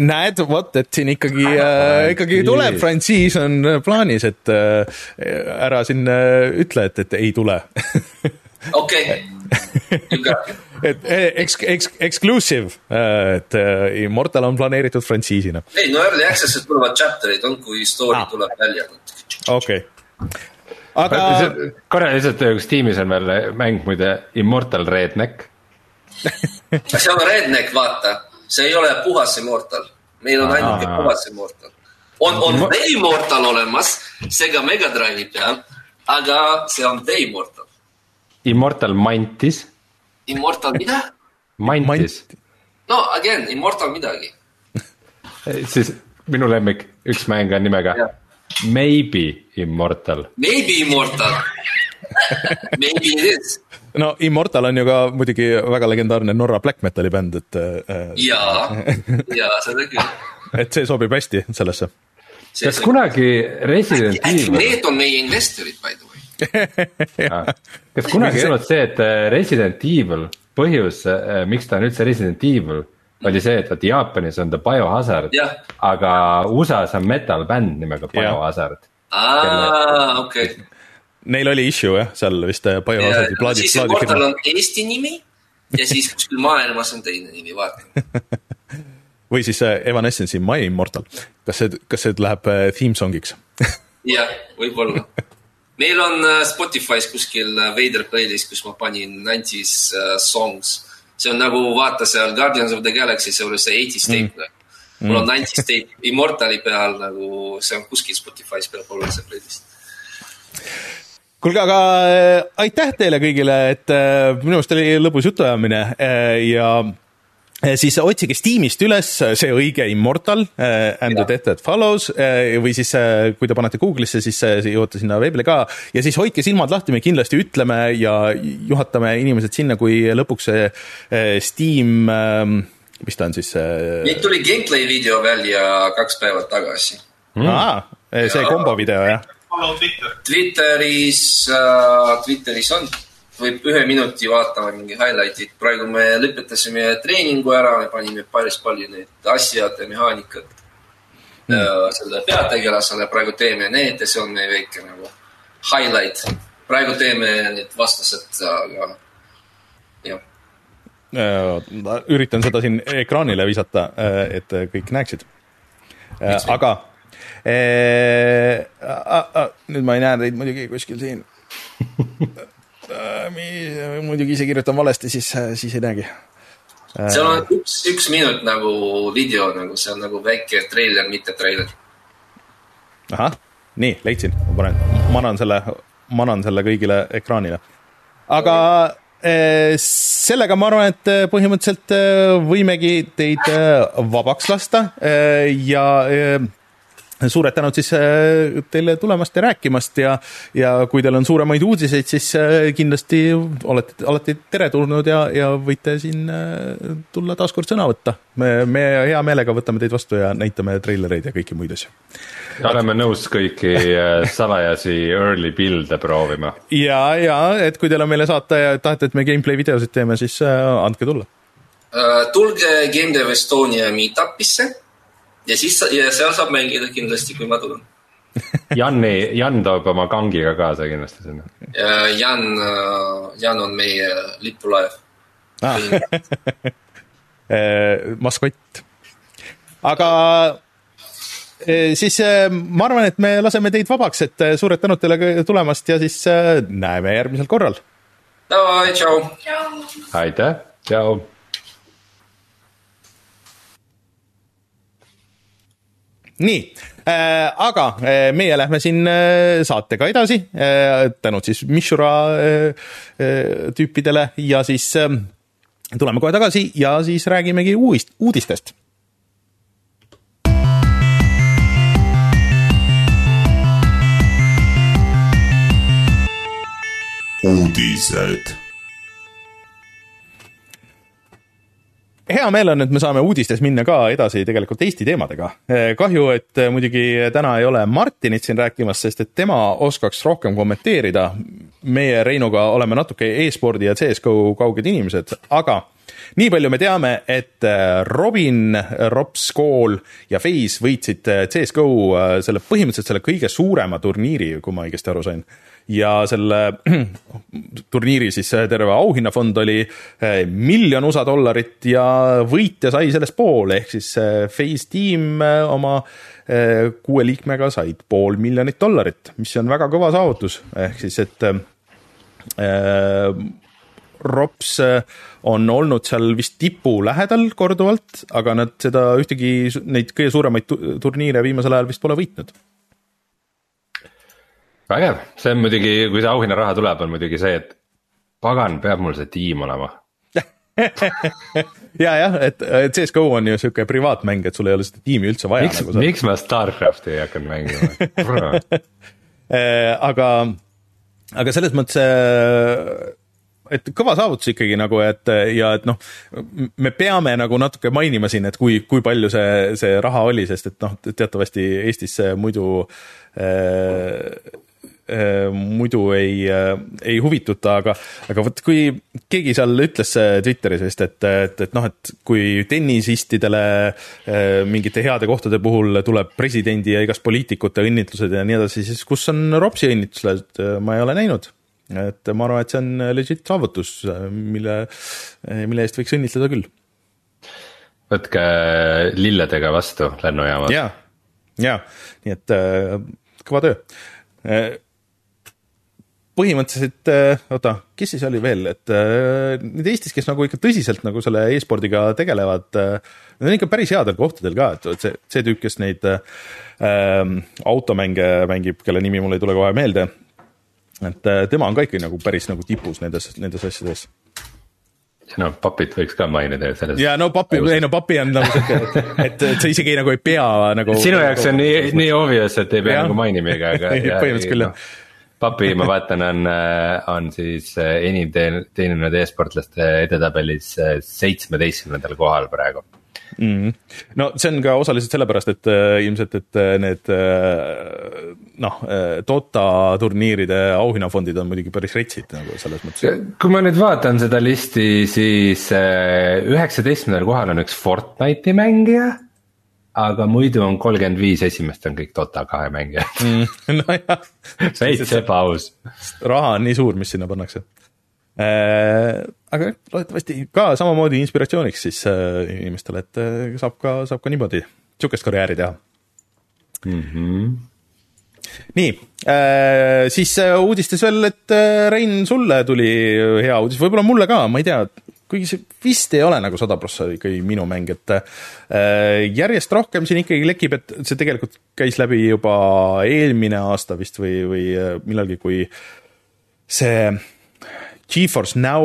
näed, vot, et siin ikkagi äh,, ikkagi tuleb frantsiis on plaanis, et äh, ära siin äh, ütle, et, et ei tule.
okei, [laughs]
et eh, eks, eks, exclusive, et äh, Immortal on planeeritud frantsiisina,
ei, no early access'is tulevad chapter'id on, kui story
ah.
tuleb välja.
okei okay.. Aga
korra lihtsalt, kas tiimis on veel mäng muide Immortal Redneck? [laughs]
see on redneck, vaata, see ei ole puhas Immortal, meil on ainuke puhas Immortal. on, on The Immortal olemas, Sega Mega Drive'i peal, aga see on The Immortal.
Immortal Mantis,
Immortal mida?
Mantis,
no again, Immortal midagi. [laughs]
siis minu lemmik, üks mäng on nimega
Jah.
Maybe Immortal.
Maybe Immortal. Maybe it is.
no Immortal on ju ka muidugi väga legendaarne Norra black metali bänd, et äh,
jaa, jaa, seda küll.
et see sobib hästi sellesse.
kas kunagi Resident Evil,
need on meie investorid, by the way? [laughs]
kas kunagi ei olnud see, et äh, Resident Evil, põhjus, miks ta on üldse Resident Evil, oli see, et vot Jaapanis on ta Biohazard
Jah.,
aga USA-s on metal bänd nimega Biohazard.
aa, okei.
Neil oli issue jah, seal vist äh, Biohazardi plaadi,
siis Immortal
plaadifirma
on Eesti nimi ja siis kuskil maailmas on teine nimi, vaata. [laughs]
või siis äh, Evanescence'i My Immortal. kas see, kas see läheb äh, theme song'iks? [laughs]
jah, võib-olla. meil on Spotify's kuskil veider playlist, kus ma panin 90's uh, songs. See on nagu vaata seal Guardians of the Galaxy, see oli see 80's tape mm.. mul on 90's tape Immortali peal nagu, see on kuskil Spotify's peab olema see playlist.
kuulge, aga äh, aitäh teile kõigile, et äh, minu arust oli lõbus jutuajamine äh, ja siis otsige Steamist üles see õige Immortal äh, and the death that follows äh, või siis äh, kui te panete Google'isse, siis äh, jõuate sinna veebile ka ja siis hoidke silmad lahti, me kindlasti ütleme ja juhatame inimesed sinna, kui lõpuks see äh, Steam äh, mis ta on siis äh,
nüüd tuli gameplay video välja kaks päeva tagasi.
mm., aa, see kombo video jah
follow Twitter.
Twitteris uh,, Twitteris on, võib ühe minuti vaatama mingi highlight'id, praegu me lõpetasime treeningu ära, me panime päris palju neid asjad ja mehaanikat mm. uh, selle peategelasele, praegu teeme need ja see on meie väike nagu highlight. praegu teeme need vastased, aga jah,
ma üritan seda siin ekraanile visata, et kõik näeksid. aga eh, a, a, nüüd ma ei näe teid muidugi kuskil siin. [laughs] muidugi ise kirjutan valesti, siis, siis ei näegi.
seal on üks, üks minut nagu video nagu, see on nagu väike treiler, mitte treiler.
ahah, nii leidsin, ma panen, manan selle, manan selle kõigile ekraanile. aga eh, sellega ma arvan, et eh, põhimõtteliselt eh, võimegi teid vabaks lasta ja suured tänud siis äh, teile tulemast ja rääkimast ja, ja kui teil on suuremaid uudiseid, siis äh, kindlasti olete alati teretulnud ja, ja võite siin äh, tulla taaskord sõna võtta. me, me hea meelega võtame teid vastu ja näitame treilereid ja kõiki muid asju.
oleme nõus kõiki salajasi early build'e proovima.
ja, ja et kui teil on meile saata ja tahate, et me gameplay videosid teeme, siis andke tulla.
tulge Game Dev Estonia meetup'isse ja siis ja seal saab mängida kindlasti, kui ma tulen. [laughs]
Janni, Jan toob oma kangiga kaasa kindlasti sinna.
Jan, Jan on meie lipulaev
ah. [laughs] maskott. aga eh, siis ma arvan, et me laseme teid vabaks, et suured tänud teile tulemast ja siis näeme järgmisel korral.
Davai, tšau.
aitäh, tšau
nii äh,, aga äh, meie lähme siin äh, saatega edasi äh,, tänud siis Mishura äh, äh, tüüpidele ja siis äh, tuleme kohe tagasi ja siis räägimegi uudist, uudistest. Uudised hea meel on, et me saame uudistes minna ka edasi tegelikult Eesti teemadega. Eh, kahju, et eh, muidugi täna ei ole Martinit siin rääkimas, sest et tema oskaks rohkem kommenteerida. meie Reinuga oleme natuke e-spordi ja CS-GO kauged inimesed, aga nii palju me teame, et eh, Robin, Rops Kool ja FaZe võitsid CS-GO selle põhimõtteliselt selle kõige suurema turniiri, kui ma õigesti aru sain ja selle [clears throat] turniiri siis terve auhinnafond oli eh, miljon USA dollarit ja võitja sai sellest pool, ehk siis Phase eh, tiim eh, oma kuue liikmega said pool miljonit dollarit, mis on väga kõva saavutus, ehk siis et äh, Rops on olnud seal vist tipu lähedal korduvalt, aga nad seda ühtegi, neid kõige suuremaid turniire viimasel ajal vist pole võitnud
vägev, see on muidugi, kui see auhinnaraha tuleb, on muidugi see, et pagan, peab mul see tiim olema. [laughs]
Ja jah, et CS-GO on ju sihuke privaatmäng, et sul ei ole seda tiimi üldse vaja.
miks nagu, miks ma Starcrafti ei hakanud mängima?
Äh, [laughs] aga, aga selles mõttes äh, et kõva saavutus ikkagi nagu, et ja et noh, me peame nagu natuke mainima siin, et kui, kui palju see, see raha oli, sest et noh, teatavasti Eestis muidu Äh, muidu ei, äh, ei huvituta, aga, aga vot kui keegi seal ütles Twitteris vist, et, et, et noh, et kui tennisistidele äh, mingite heade kohtade puhul tuleb presidendi ja igast poliitikute õnnitlused ja nii edasi, siis kus on Ropsi õnnitlused, ma ei ole näinud et ma arvan, et see on legit saavutus, mille, mille eest võiks õnnitleda küll.
võtke lilledega vastu lennujaamas.
ja, ja nii et kõva töö põhimõtteliselt, äh, oota, kes siis oli veel, et äh, need Eestis, kes nagu ikka tõsiselt nagu selle e-spordiga tegelevad, äh, need on ikka päris headel kohtadel ka, et see, see tüüp, kes neid äh, automänge mängib, kelle nimi mul ei tule kohe meelde. et tema on ka ikka nagu päris nagu tipus nendes, nendes asjades
no papit võiks ka mainida ju selles.
ja no papi, ei no papi on nagu siuke, et, et, et sa isegi nagu ei pea nagu.
sinu jaoks on nii, nii obvious, et ei pea ja. nagu mainimagi, aga. [laughs]
põhimõtteliselt küll jah no
papi, ma vaatan, on, äh, on siis äh, enim teeninud e-sportlaste edetabelis äh, seitsmeteistkümnendal kohal praegu
mm. -hmm. no see on ka osaliselt sellepärast, et äh, ilmselt, et need äh, noh äh,, Dota turniiride auhinnafondid on muidugi päris retsid nagu selles mõttes.
kui ma nüüd vaatan seda listi, siis üheksateistkümnendal kohal on üks Fortnite'i mängija aga muidu on kolmkümmend viis esimest on kõik Dota kahe mängijad
mm,. [laughs] nojah.
veits ebaaus.
raha on nii suur, mis sinna pannakse äh,. aga loodetavasti ka samamoodi inspiratsiooniks siis äh, inimestele, et äh, saab ka, saab ka niimoodi sihukest karjääri teha
mm. -hmm
nii äh,, siis äh, uudistes veel, et äh, Rein, sulle tuli hea uudis, võib-olla mulle ka, ma ei tea, kuigi see vist ei ole nagu sada prossa ikkagi minu mäng, et äh, järjest rohkem siin ikkagi lekib, et see tegelikult käis läbi juba eelmine aasta vist või, või äh, millalgi, kui see Geforce Now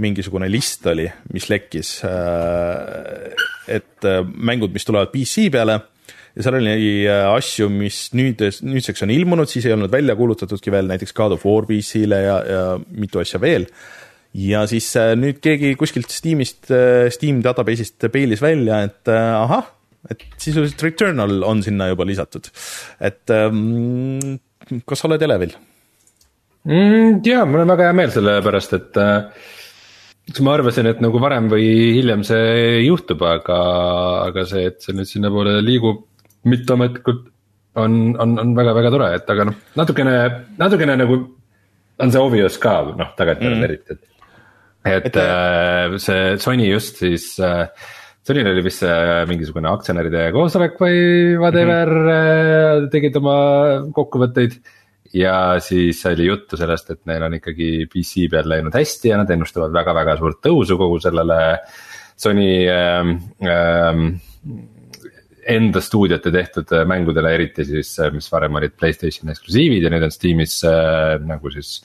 mingisugune list oli, mis lekkis, äh, et mängud, mis tulevad PC peale ja seal oli asju, mis nüüd, nüüdseks on ilmunud, siis ei olnud välja kuulutatudki veel näiteks God of War PC-le ja, ja mitu asja veel. Ja siis äh, nüüd keegi kuskilt Steamist, Steam database'ist peilis välja, et ahah, et sisuliselt Returnal on sinna juba lisatud. et ähm, kas sa oled elevil
mm,? jaa, mul on väga hea meel selle pärast, et äh, eks ma arvasin, et nagu varem või hiljem see juhtub, aga, aga see, et see nüüd sinnapoole liigub mitteametlikult on, on, on väga-väga tore, et aga noh, natukene, natukene nagu on see obvious ka noh, tagantjärele mm. eriti, et. Et, et äh, see Sony just siis äh, Sonil oli vist mingisugune aktsionäride koosolek või whatever mm, -hmm. tegid oma kokkuvõtteid. ja siis oli juttu sellest, et neil on ikkagi PC peal läinud hästi ja nad ennustavad väga-väga suurt tõusu kogu sellele Sony ähm, ähm, enda stuudiote tehtud mängudele, eriti siis, mis varem olid Playstationi eksklusiivid ja nüüd on Steamis äh, nagu siis.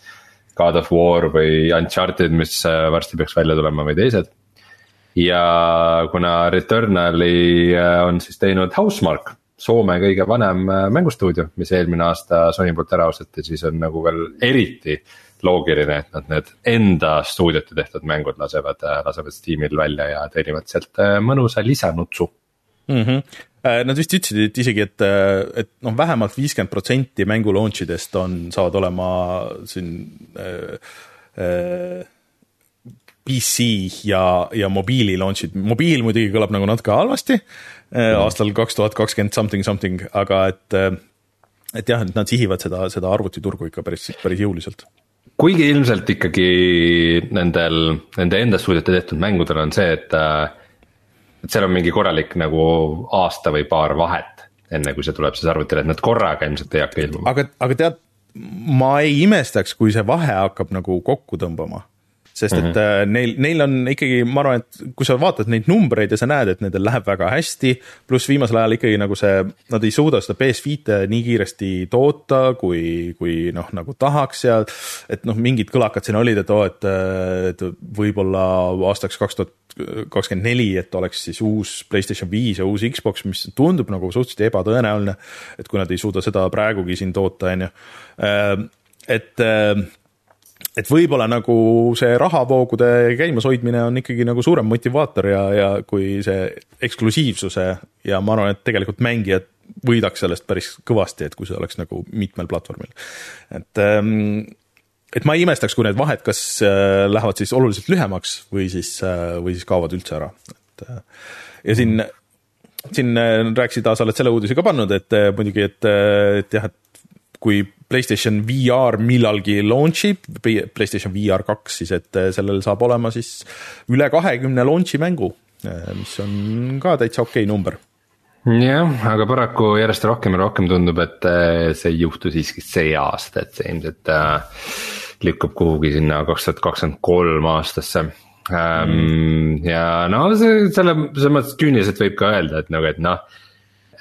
God of War või Uncharted, mis äh, varsti peaks välja tulema või teised ja kuna Returnali äh, on siis teinud Housemark, Soome kõige vanem äh, mängustuudio, mis eelmine aasta Sony poolt ära osteti, siis on nagu veel eriti loogiline, et nad need enda stuudiote tehtud mängud lasevad, lasevad Steamil välja ja teenivad sealt mõnusa lisanutsu
mm. -hmm. Nad vist ütlesid, et isegi, et, et noh, vähemalt viiskümmend protsenti mängu launch idest on, saavad olema siin äh, äh, PC ja, ja mobiili launch'id, mobiil muidugi kõlab nagu natuke halvasti mm. aastal kaks tuhat kakskümmend something something, aga et, äh, et jah, et nad sihivad seda, seda arvutiturgu ikka päris, päris jõuliselt.
kuigi ilmselt ikkagi nendel, nende enda stuudiote tehtud mängudel on see, et, äh, et seal on mingi korralik nagu aasta või paar vahet, enne kui see tuleb siis arvutile, et nad korraga ilmselt ei hakka ilmuma.
aga, aga tead, ma ei imestaks, kui see vahe hakkab nagu kokku tõmbama sest et mm -hmm. neil, neil on ikkagi, ma arvan, et kui sa vaatad neid numbreid ja sa näed, et nendel läheb väga hästi, pluss viimasel ajal ikkagi nagu see, nad ei suuda seda PS5-e nii kiiresti toota, kui, kui noh, nagu tahaks ja et noh, mingid kõlakad siin olid, et oo oh,, et, et võib-olla aastaks kaks tuhat kakskümmend neli, et oleks siis uus Playstation viis ja uus Xbox, mis tundub nagu suhteliselt ebatõenäoline, et kui nad ei suuda seda praegugi siin toota, on ju. Äh, et et võib-olla nagu see rahavoogude käimashoidmine on ikkagi nagu suurem motivaator ja, ja kui see eksklusiivsuse ja ma arvan, et tegelikult mängijad võidaks sellest päris kõvasti, et kui see oleks nagu mitmel platvormil. et, ähm, et ma ei imestaks, kui need vahed kas äh, lähevad siis oluliselt lühemaks või siis, äh, või siis kaovad üldse ära, et äh, ja siin siin rääkisid, sa oled selle uudise ka pannud, et muidugi, et, et jah, et kui PlayStation VR millalgi launch ib, PlayStation VR kaks, siis et äh, sellel saab olema siis üle kahekümne launch'i mängu, äh, mis on ka täitsa okei okay number.
Jah, aga paraku järjest rohkem ja rohkem tundub, et äh, see ei juhtu siiski see aasta, et see ilmselt äh, lükkub kuhugi sinna kaks tuhat kakskümmend kolm aastasse mm.. ja no see selle, selles mõttes küüniliselt võib ka öelda, et nagu, et noh,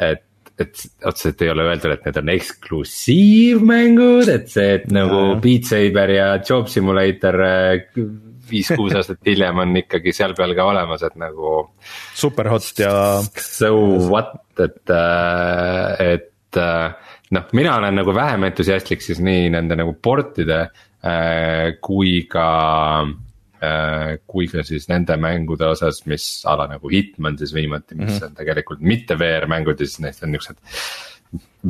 et et otseselt ei ole öeldud, et need on eksklusiivmängud, et see, et nagu Beat Saber ja Job Simulator äh, viis-kuus aastat hiljem on ikkagi seal peal ka olemas, et nagu.
Superhot ja.
So what, et, äh, et äh, noh, mina olen nagu vähem entusiastlik siis nii nende nagu portide kui ka Äh, kui ka siis nende mängude osas, mis a la nagu Hitman siis viimati, mis mm -hmm. on tegelikult mitte VR mängud ja siis neist on niuksed.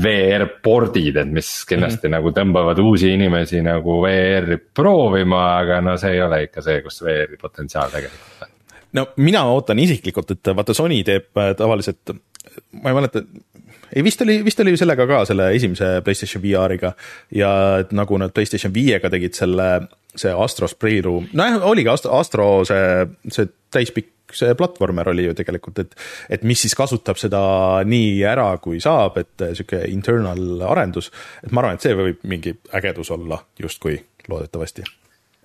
VR pordid, et mis kindlasti mm -hmm. nagu tõmbavad uusi inimesi nagu VR-i proovima, aga no see ei ole ikka see, kus VR-i potentsiaal tegelikult on.
no mina ootan isiklikult, et vaata Sony teeb äh, tavaliselt, ma ei mäleta ei vist oli, vist oli sellega ka selle esimese Playstation VR-iga ja et nagu nad Playstation viiega tegid selle see Astros Playroom, nojah, oligi Astro, Astro see, see täispikk see platvormer oli ju tegelikult, et, et mis siis kasutab seda nii ära, kui saab, et sihuke internal arendus. et ma arvan, et see võib mingi ägedus olla justkui loodetavasti.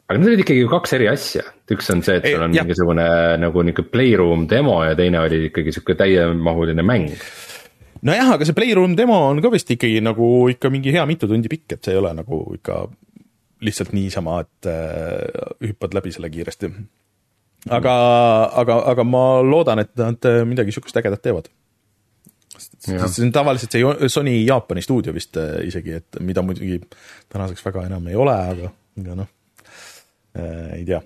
Aga need olid ikkagi kaks eri asja, üks on see, et sul on Ei, mingisugune nagu nihuke playroom demo ja teine oli ikkagi sihuke täiemahuline mäng.
Nojah, aga see playroom demo on ka vist ikkagi nagu ikka mingi hea mitu tundi pikk, et see ei ole nagu ikka lihtsalt niisama, et äh, hüppad läbi selle kiiresti. aga, aga, aga ma loodan, et nad midagi sihukest ägedat teevad. See on tavaliselt see Sony Jaapani stuudio vist äh, isegi, et mida muidugi tänaseks väga enam ei ole, aga, aga noh äh,, ei tea.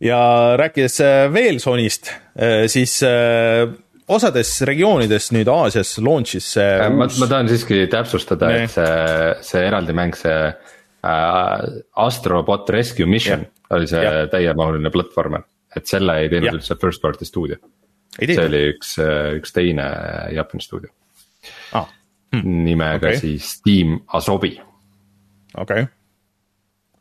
ja rääkides äh, veel Sonyst äh,, siis äh, osades regioonides nüüd Aasias launch'is see
Äh, ma, ma tahan siiski täpsustada,
Nee.
et see, see eraldi mäng, see äh, Astrobot Rescue Mission
Jah.
oli see täiemahuline platvormer. et selle ei teinud
Jah.
üldse first party stuudio, see oli üks, üks teine Jaapani stuudio
ah,
nimega
Okei.
okay. siis Team Asobi.
okei okay.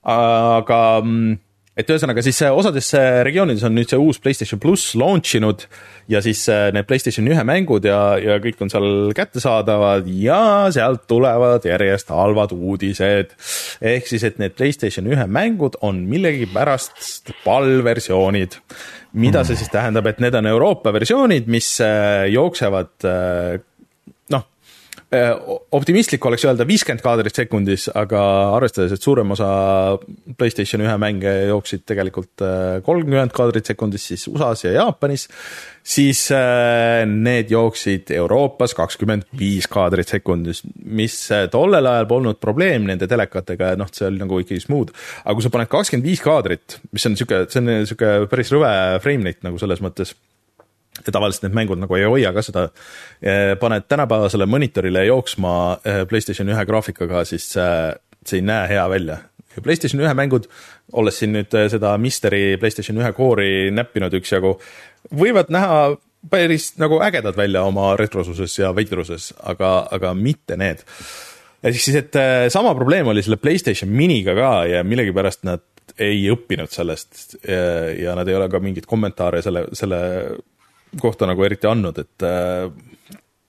aga mm, et ühesõnaga siis äh, osades äh, regioonides on nüüd see uus PlayStation pluss launch inud ja siis äh, need PlayStation ühe mängud ja, ja kõik on seal kättesaadavad ja sealt tulevad järjest halvad uudised. ehk siis, et need PlayStation ühe mängud on millegipärast PAL-versioonid. mida see siis tähendab, et need on Euroopa versioonid, mis jooksevad optimistlik oleks öelda viiskümmend kaadrit sekundis, aga arvestades, et suurem osa Playstation ühe mänge jooksid tegelikult äh, kolmkümmend kaadrit sekundis, siis USA-s ja Jaapanis, siis äh, need jooksid Euroopas kakskümmend viis kaadrit sekundis, mis äh, tollel ajal polnud probleem nende telekatega, noh, see oli nagu ikkagi smooth. aga kui sa paned kakskümmend viis kaadrit, mis on niisugune, see on niisugune päris rõve frame rate nagu selles mõttes ja tavaliselt need mängud nagu ei hoia ka seda, paned tänapäevasele monitorile jooksma eh, PlayStation ühe graafikaga, siis see ei näe hea välja. ja PlayStation ühe mängud, olles siin nüüd eh, seda Misteri PlayStation ühe core'i näppinud üksjagu, võivad näha päris nagu ägedad välja oma retrosuses ja veidruses, aga, aga mitte need. ehk siis, et sama probleem oli selle PlayStation miniga ka ja millegipärast nad ei õppinud sellest ja, ja nad ei ole ka mingeid kommentaare selle, selle kohta nagu eriti andnud, et äh,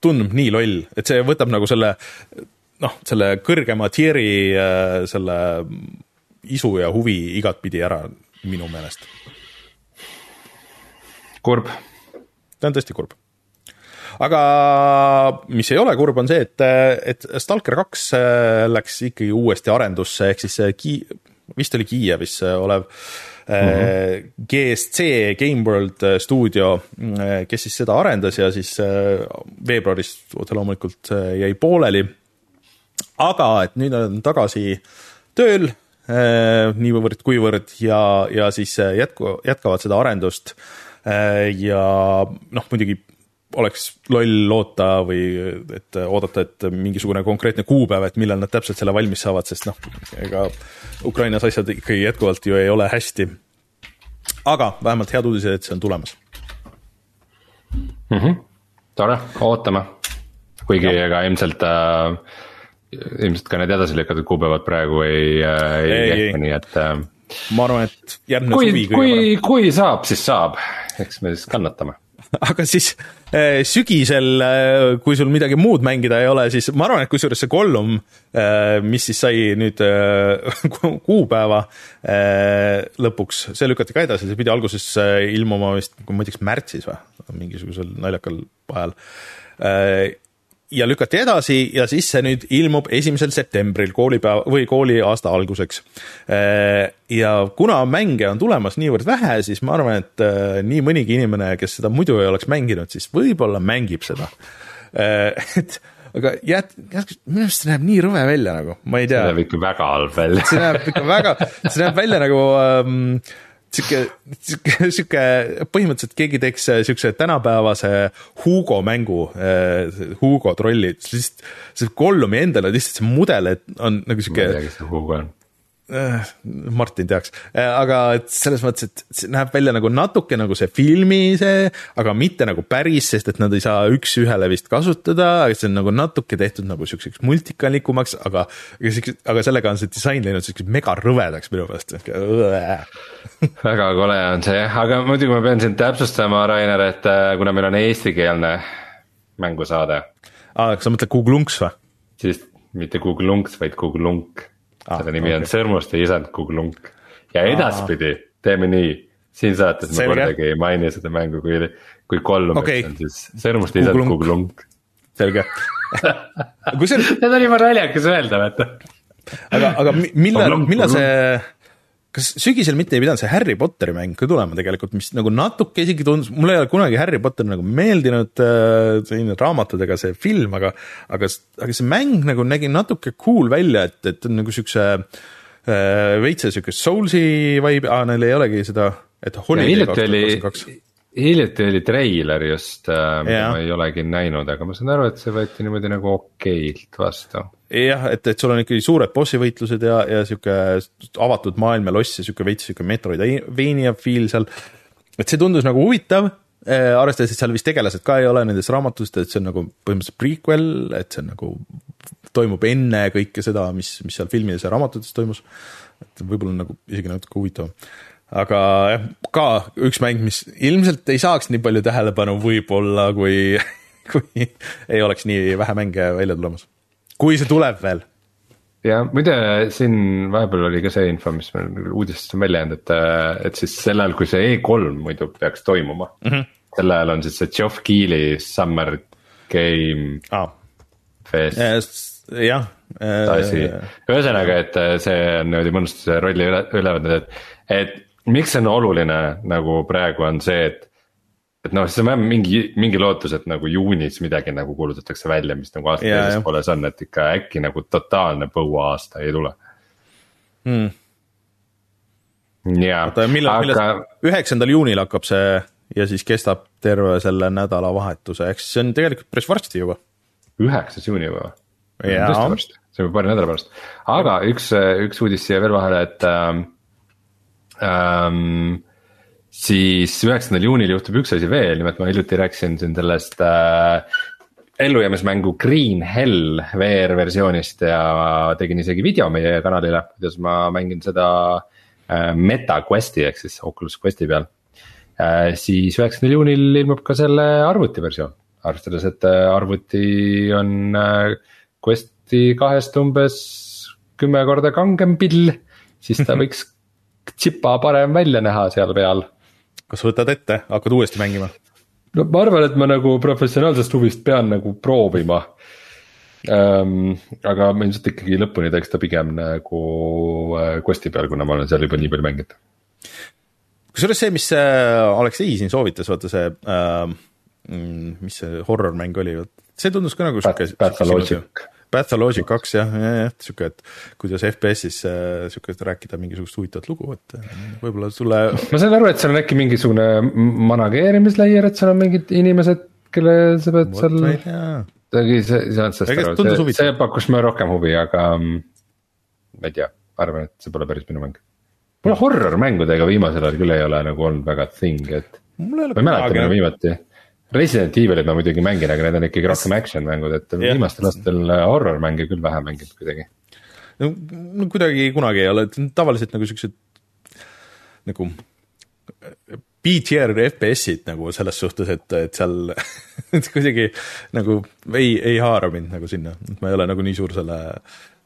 tundub nii loll, et see võtab nagu selle noh, selle kõrgema tier'i äh, selle isu ja huvi igatpidi ära minu meelest.
kurb.
see on tõesti kurb. aga mis ei ole kurb, on see, et, et Stalker kaks äh, läks ikkagi uuesti arendusse, ehk siis Ki-, vist oli Kiievis olev mm -hmm. GSC Game World stuudio, kes siis seda arendas ja siis veebruaris otse loomulikult jäi pooleli. aga et nüüd on tagasi tööl niivõrd-kuivõrd ja, ja siis jätku, jätkavad seda arendust. ja noh, muidugi oleks loll loota või et oodata, et mingisugune konkreetne kuupäev, et millal nad täpselt selle valmis saavad, sest noh, ega Ukrainas asjad ikkagi jätkuvalt ju ei ole hästi. aga vähemalt head uudised, et see on tulemas
mm. -hmm. tore, ootame. kuigi ega ilmselt äh,, ilmselt ka need edasi lükatud kuupäevad praegu ei, äh, ei, ei kehti, nii et äh,.
ma arvan, et järgmine
kui,
suvi
kui, kui saab, siis saab, eks me siis kannatame [laughs]
aga siis äh, sügisel äh,, kui sul midagi muud mängida ei ole, siis ma arvan, et kusjuures see Gollum äh,, mis siis sai nüüd [laughs] kuupäeva lõpuks, see lükati ka edasi, see pidi alguses ilmuma vist, ma ei tea, kas märtsis või, mingisugusel naljakal ajal ja lükati edasi ja siis see nüüd ilmub esimesel septembril koolipäeva või kooliaasta alguseks. ja kuna mänge on tulemas niivõrd vähe, siis ma arvan, et nii mõnigi inimene, kes seda muidu ei oleks mänginud, siis võib-olla mängib seda. [laughs] et aga jät-, minu arust see näeb nii rõve välja nagu, ma ei tea.
see näeb ikka väga halb välja
see näeb ikka väga, see näeb välja nagu ähm, sihuke, sihuke, sihuke põhimõtteliselt keegi teeks siukse tänapäevase Hugo mängu äh,, Hugo trollid, lihtsalt see Gollumi endal on lihtsalt see mudel, et on nagu sihuke.
ma ei tea, kes see Hugo on
äh, Martin teaks, aga et selles mõttes, et see näeb välja nagu natuke nagu see filmi see, aga mitte nagu päris, sest et nad ei saa üks-ühele vist kasutada, see on nagu natuke tehtud nagu siukseks multikalikumaks, aga, aga sellega on see disain läinud siukseks mega rõvedaks minu meelest.
väga kole on see jah, aga muidugi ma pean sind täpsustama, Rainer, et äh, kuna meil on eestikeelne mängusaade.
aa, kas sa mõtled Google Unks või?
siis mitte Google Unks, vaid Google Unk ah, selle nimi okay. on Sõrmuste isand Kuglunk ja edaspidi ah. teeme nii, siin saates me kordagi ei maini seda mängu, kui, kui kolm okay. on siis Sõrmuste isand Kuglunk.
selge [laughs]
kusjuures. Need on juba naljakas öelda, vaata.
aga, aga millal, millal see, kas sügisel mitte ei pidanud see Harry Potteri mäng ka tulema tegelikult, mis nagu natuke isegi tundus, mulle ei ole kunagi Harry Potter nagu meeldinud äh,, selline raamatudega see film, aga, aga, aga see mäng nagu nägi natuke cool välja, et, et nagu siukse äh, veitsa siuke Soulsi vibe, aa, neil ei olegi seda, et
hiljuti oli, hiljuti oli treiler just äh,, mida ma ei olegi näinud, aga ma saan aru, et see võeti niimoodi nagu okeilt vastu
jah, et, et sul on ikkagi suured bossi võitlused ja, ja sihuke avatud maailm ja loss ja sihuke veits sihuke Metroidvania feel seal. et see tundus nagu huvitav äh,, arvestades, et seal vist tegelased ka ei ole nendes raamatutes, et see on nagu põhimõtteliselt prequel, et see on nagu, toimub enne kõike seda, mis, mis seal filmides ja raamatutes toimus. et võib-olla nagu isegi natuke huvitavam aga jah, ka üks mäng, mis ilmselt ei saaks nii palju tähelepanu võib-olla, kui, [laughs] kui ei oleks nii vähe mänge välja tulemas kui see tuleb veel.
ja muide, siin vahepeal oli ka see info, mis meil uudistest on välja jäänud, et, et siis sel ajal, kui see E3 muidu peaks toimuma mm. -hmm. sel ajal on siis see Geoff Keighley Summer Game ah.
Fest. jah.
asi, ühesõnaga, et see on niimoodi mõnusasti rolli üle, üle võtnud, et, et miks see on oluline nagu praegu on see, et et noh, siis on mingi, mingi lootus, et nagu juunis midagi nagu kuulutatakse välja, mis nagu aasta teises pooles on, et ikka äkki nagu totaalne põuaasta ei tule
hmm..
jaa,
aga. millal, üheksandal juunil hakkab see ja siis kestab terve selle nädalavahetuse, siis see on tegelikult päris varsti juba.
üheksas juuni juba? tõesti varsti, see on juba paari nädala pärast, aga üks, üks uudis siia veel vahele, et ähm,. Siis üheksandal juunil juhtub üks asi veel, nimelt ma hiljuti rääkisin siin sellest äh, ellujäämismängu Green Hell VR versioonist ja tegin isegi video meie kanalile, kuidas ma mängin seda äh, Meta Questi ehk siis Oculus Questi peal äh,. siis üheksandal juunil ilmub ka selle arvuti versioon, arvestades, et äh, arvuti on äh, Questi kahest umbes kümme korda kangem pill, siis ta [laughs] võiks tsipa parem välja näha seal peal
kas võtad ette, hakkad uuesti mängima?
no ma arvan, et ma nagu professionaalsest huvist pean nagu proovima ähm,. aga ma ilmselt ikkagi lõpuni teeks ta pigem nagu äh, Questi peal, kuna ma olen seal juba nii palju mänginud.
kusjuures see, mis äh, Aleksei siin soovitas, vaata see äh,, mis see horror mäng oli, see tundus ka nagu
sihuke. Pathologic
Pathologic kaks jah, jah, jah, sihuke, et kuidas FPS-is äh, sihuke rääkida mingisugust huvitavat lugu, et äh, võib-olla sulle.
ma sain aru, et seal on äkki mingisugune manageerimisleier, et seal on mingid inimesed, kelle sa pead What seal. see, see ei saanud sellest aru, see, see pakkus mulle rohkem huvi, aga mm, ma ei tea, arvan, et see pole päris minu mäng. mulle horror mängudega viimasel ajal küll ei ole nagu olnud väga thing, et. ma ei mäleta, millal viimati Resident Evilit ma muidugi mängin, aga need on ikkagi rohkem action mängud, et yeah. viimastel aastatel horror mänge küll vähe mänginud kuidagi.
no, kuidagi kunagi ei ole, et tavaliselt nagu siuksed nagu B-tier FPS-id nagu selles suhtes, et, et seal [laughs] kuidagi nagu ei, ei haara mind nagu sinna, et ma ei ole nagu nii suur selle,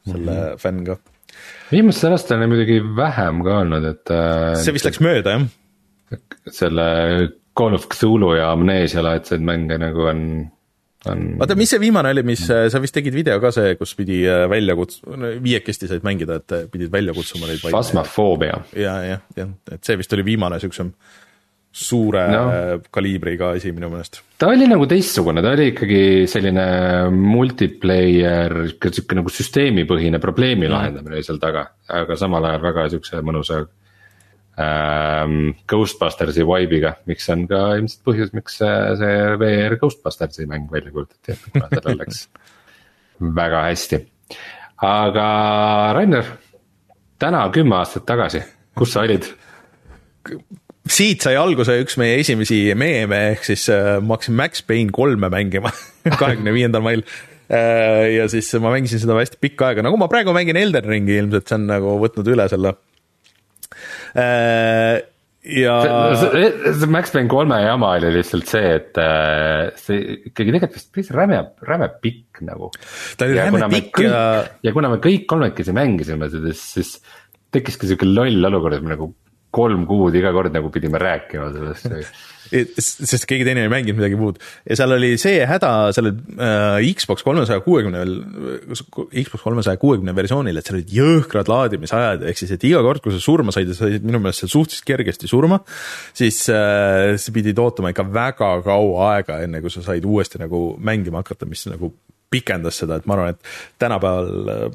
selle mm -hmm. fänn ka.
viimastel aastatel muidugi vähem ka olnud, et.
Äh, see vist läks mööda jah.
selle Call of Cthulhu ja Amnesia laadseid mänge nagu on, on.
oota, mis see viimane oli, mis äh, sa vist tegid video ka see, kus pidi äh, välja kuts-, viiekesti said mängida, et äh, pidid välja kutsuma neid.
Phasmophobia.
ja, jah, jah, et see vist oli viimane siuksem suure no. kaliibriga asi minu meelest.
ta oli nagu teistsugune, ta oli ikkagi selline multiplayer, sihuke nagu süsteemipõhine probleemi lahendamine oli seal taga, aga samal ajal väga siukse mõnusa ähm, Ghostbustersi vibe'iga, miks on ka ilmselt põhjus, miks see, VR Ghostbustersi mäng välja kuulutati, et kuna sellel [laughs] läks väga hästi. aga Rainer, täna kümme aastat tagasi, kus sa olid?
siit sai alguse üks meie esimesi meeme, ehk siis äh, ma hakkasin Max Payne kolme mängima [laughs] kahekümne viiendal mail äh, ja siis ma mängisin seda hästi pikka aega, nagu ma praegu mängin Elden Ringi ilmselt, see on nagu võtnud üle selle Äh, ja.
see Max Payne kolme jama oli lihtsalt see, et äh, see ikkagi tegelikult vist päris räme, räme pikk nagu.
ta oli räme pikk
ja. ja kuna me kõik kolmekesi mängisime seda, siis tekkiski siuke loll olukord, et me nagu kolm kuud iga kord nagu pidime rääkima sellest
sest keegi teine ei mänginud midagi muud. Ja seal oli see häda sellel äh, Xbox kolmesaja kuuekümnel, Xbox kolmesaja kuuekümne versioonil, et seal olid jõhkrad laadimisajad, ehk siis, et iga kord, kui sa surma said ja sa said minu meelest seal suhteliselt kergesti surma, siis äh, sa pidid ootama ikka väga kaua aega, enne kui sa said uuesti nagu mängima hakata, mis nagu pikendas seda, et ma arvan, et tänapäeval äh,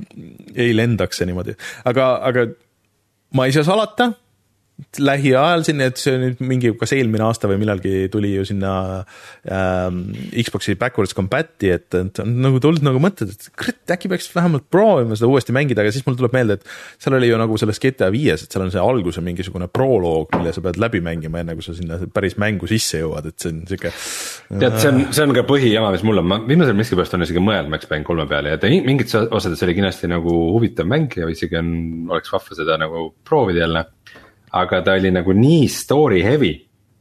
ei lendaks see niimoodi, aga, aga ma ei saa salata lähiajal siin, et see nüüd mingi, kas eelmine aasta või millalgi tuli ju sinna ähm, Xbox'i backwards compat'i, et, et on nagu tulnud nagu mõtted, et kurat, äkki peaks vähemalt proovima seda uuesti mängida, aga siis mul tuleb meelde, et seal oli ju nagu selles GTA viies, et seal on see alguse mingisugune proloog, mille sa pead läbi mängima, enne kui sa sinna päris mängu sisse jõuad, et see on sihuke.
tead, see on, see on ka põhijama, mis mul on, ma viimasel miskipärast olen isegi mõelnud Max Payne kolme peale ja mingites osades oli kindlasti nagu huvitav mäng ja isegi on, oleks vahva seda nagu proovida jälle aga ta oli nagu nii story heavy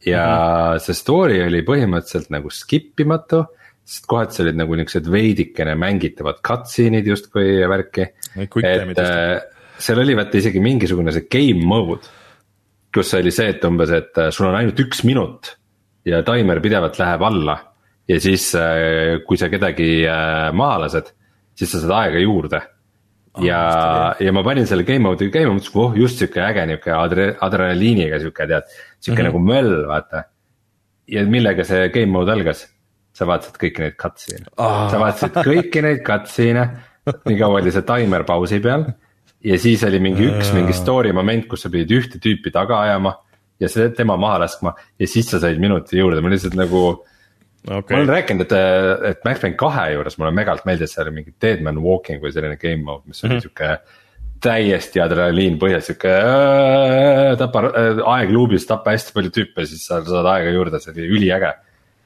ja mm -hmm. see story oli põhimõtteliselt nagu skip imatu. sest kohati olid nagu niuksed veidikene mängitavad cutscene'id justkui ja värki. et äh, seal oli vaata isegi mingisugune see game mode. kus oli see, et umbes, et äh, sul on ainult üks minut ja taimer pidevalt läheb alla. ja siis, äh, kui sa kedagi maha lased, siis sa saad aega juurde ja ja ma panin selle game mode'i käima, mõtlesin, oh just sihuke äge nihuke adre-, adrenaliiniga sihuke tead, sihuke mm -hmm. nagu möll, vaata. ja millega see game mode algas? sa vaatasid kõiki neid cutscene'e oh., sa vaatasid kõiki neid cutscene'e, nii kaua oli see taimer pausi peal. ja siis oli mingi üks mingi story moment, kus sa pidid ühte tüüpi taga ajama ja see tema maha laskma ja siis sa said minuti juurde, ma lihtsalt nagu okay.. ma olen rääkinud, et, et Max Payne kahe juures mulle megalt meeldis, seal oli mingi Deadman Walking või selline game mode, mis oli mm -hmm. sihuke. täiesti adrenaliin põhjas, sihuke äh, tapa äh, aegluubis tapa hästi palju tüüpe, siis sa saad aega juurde, see oli üliäge.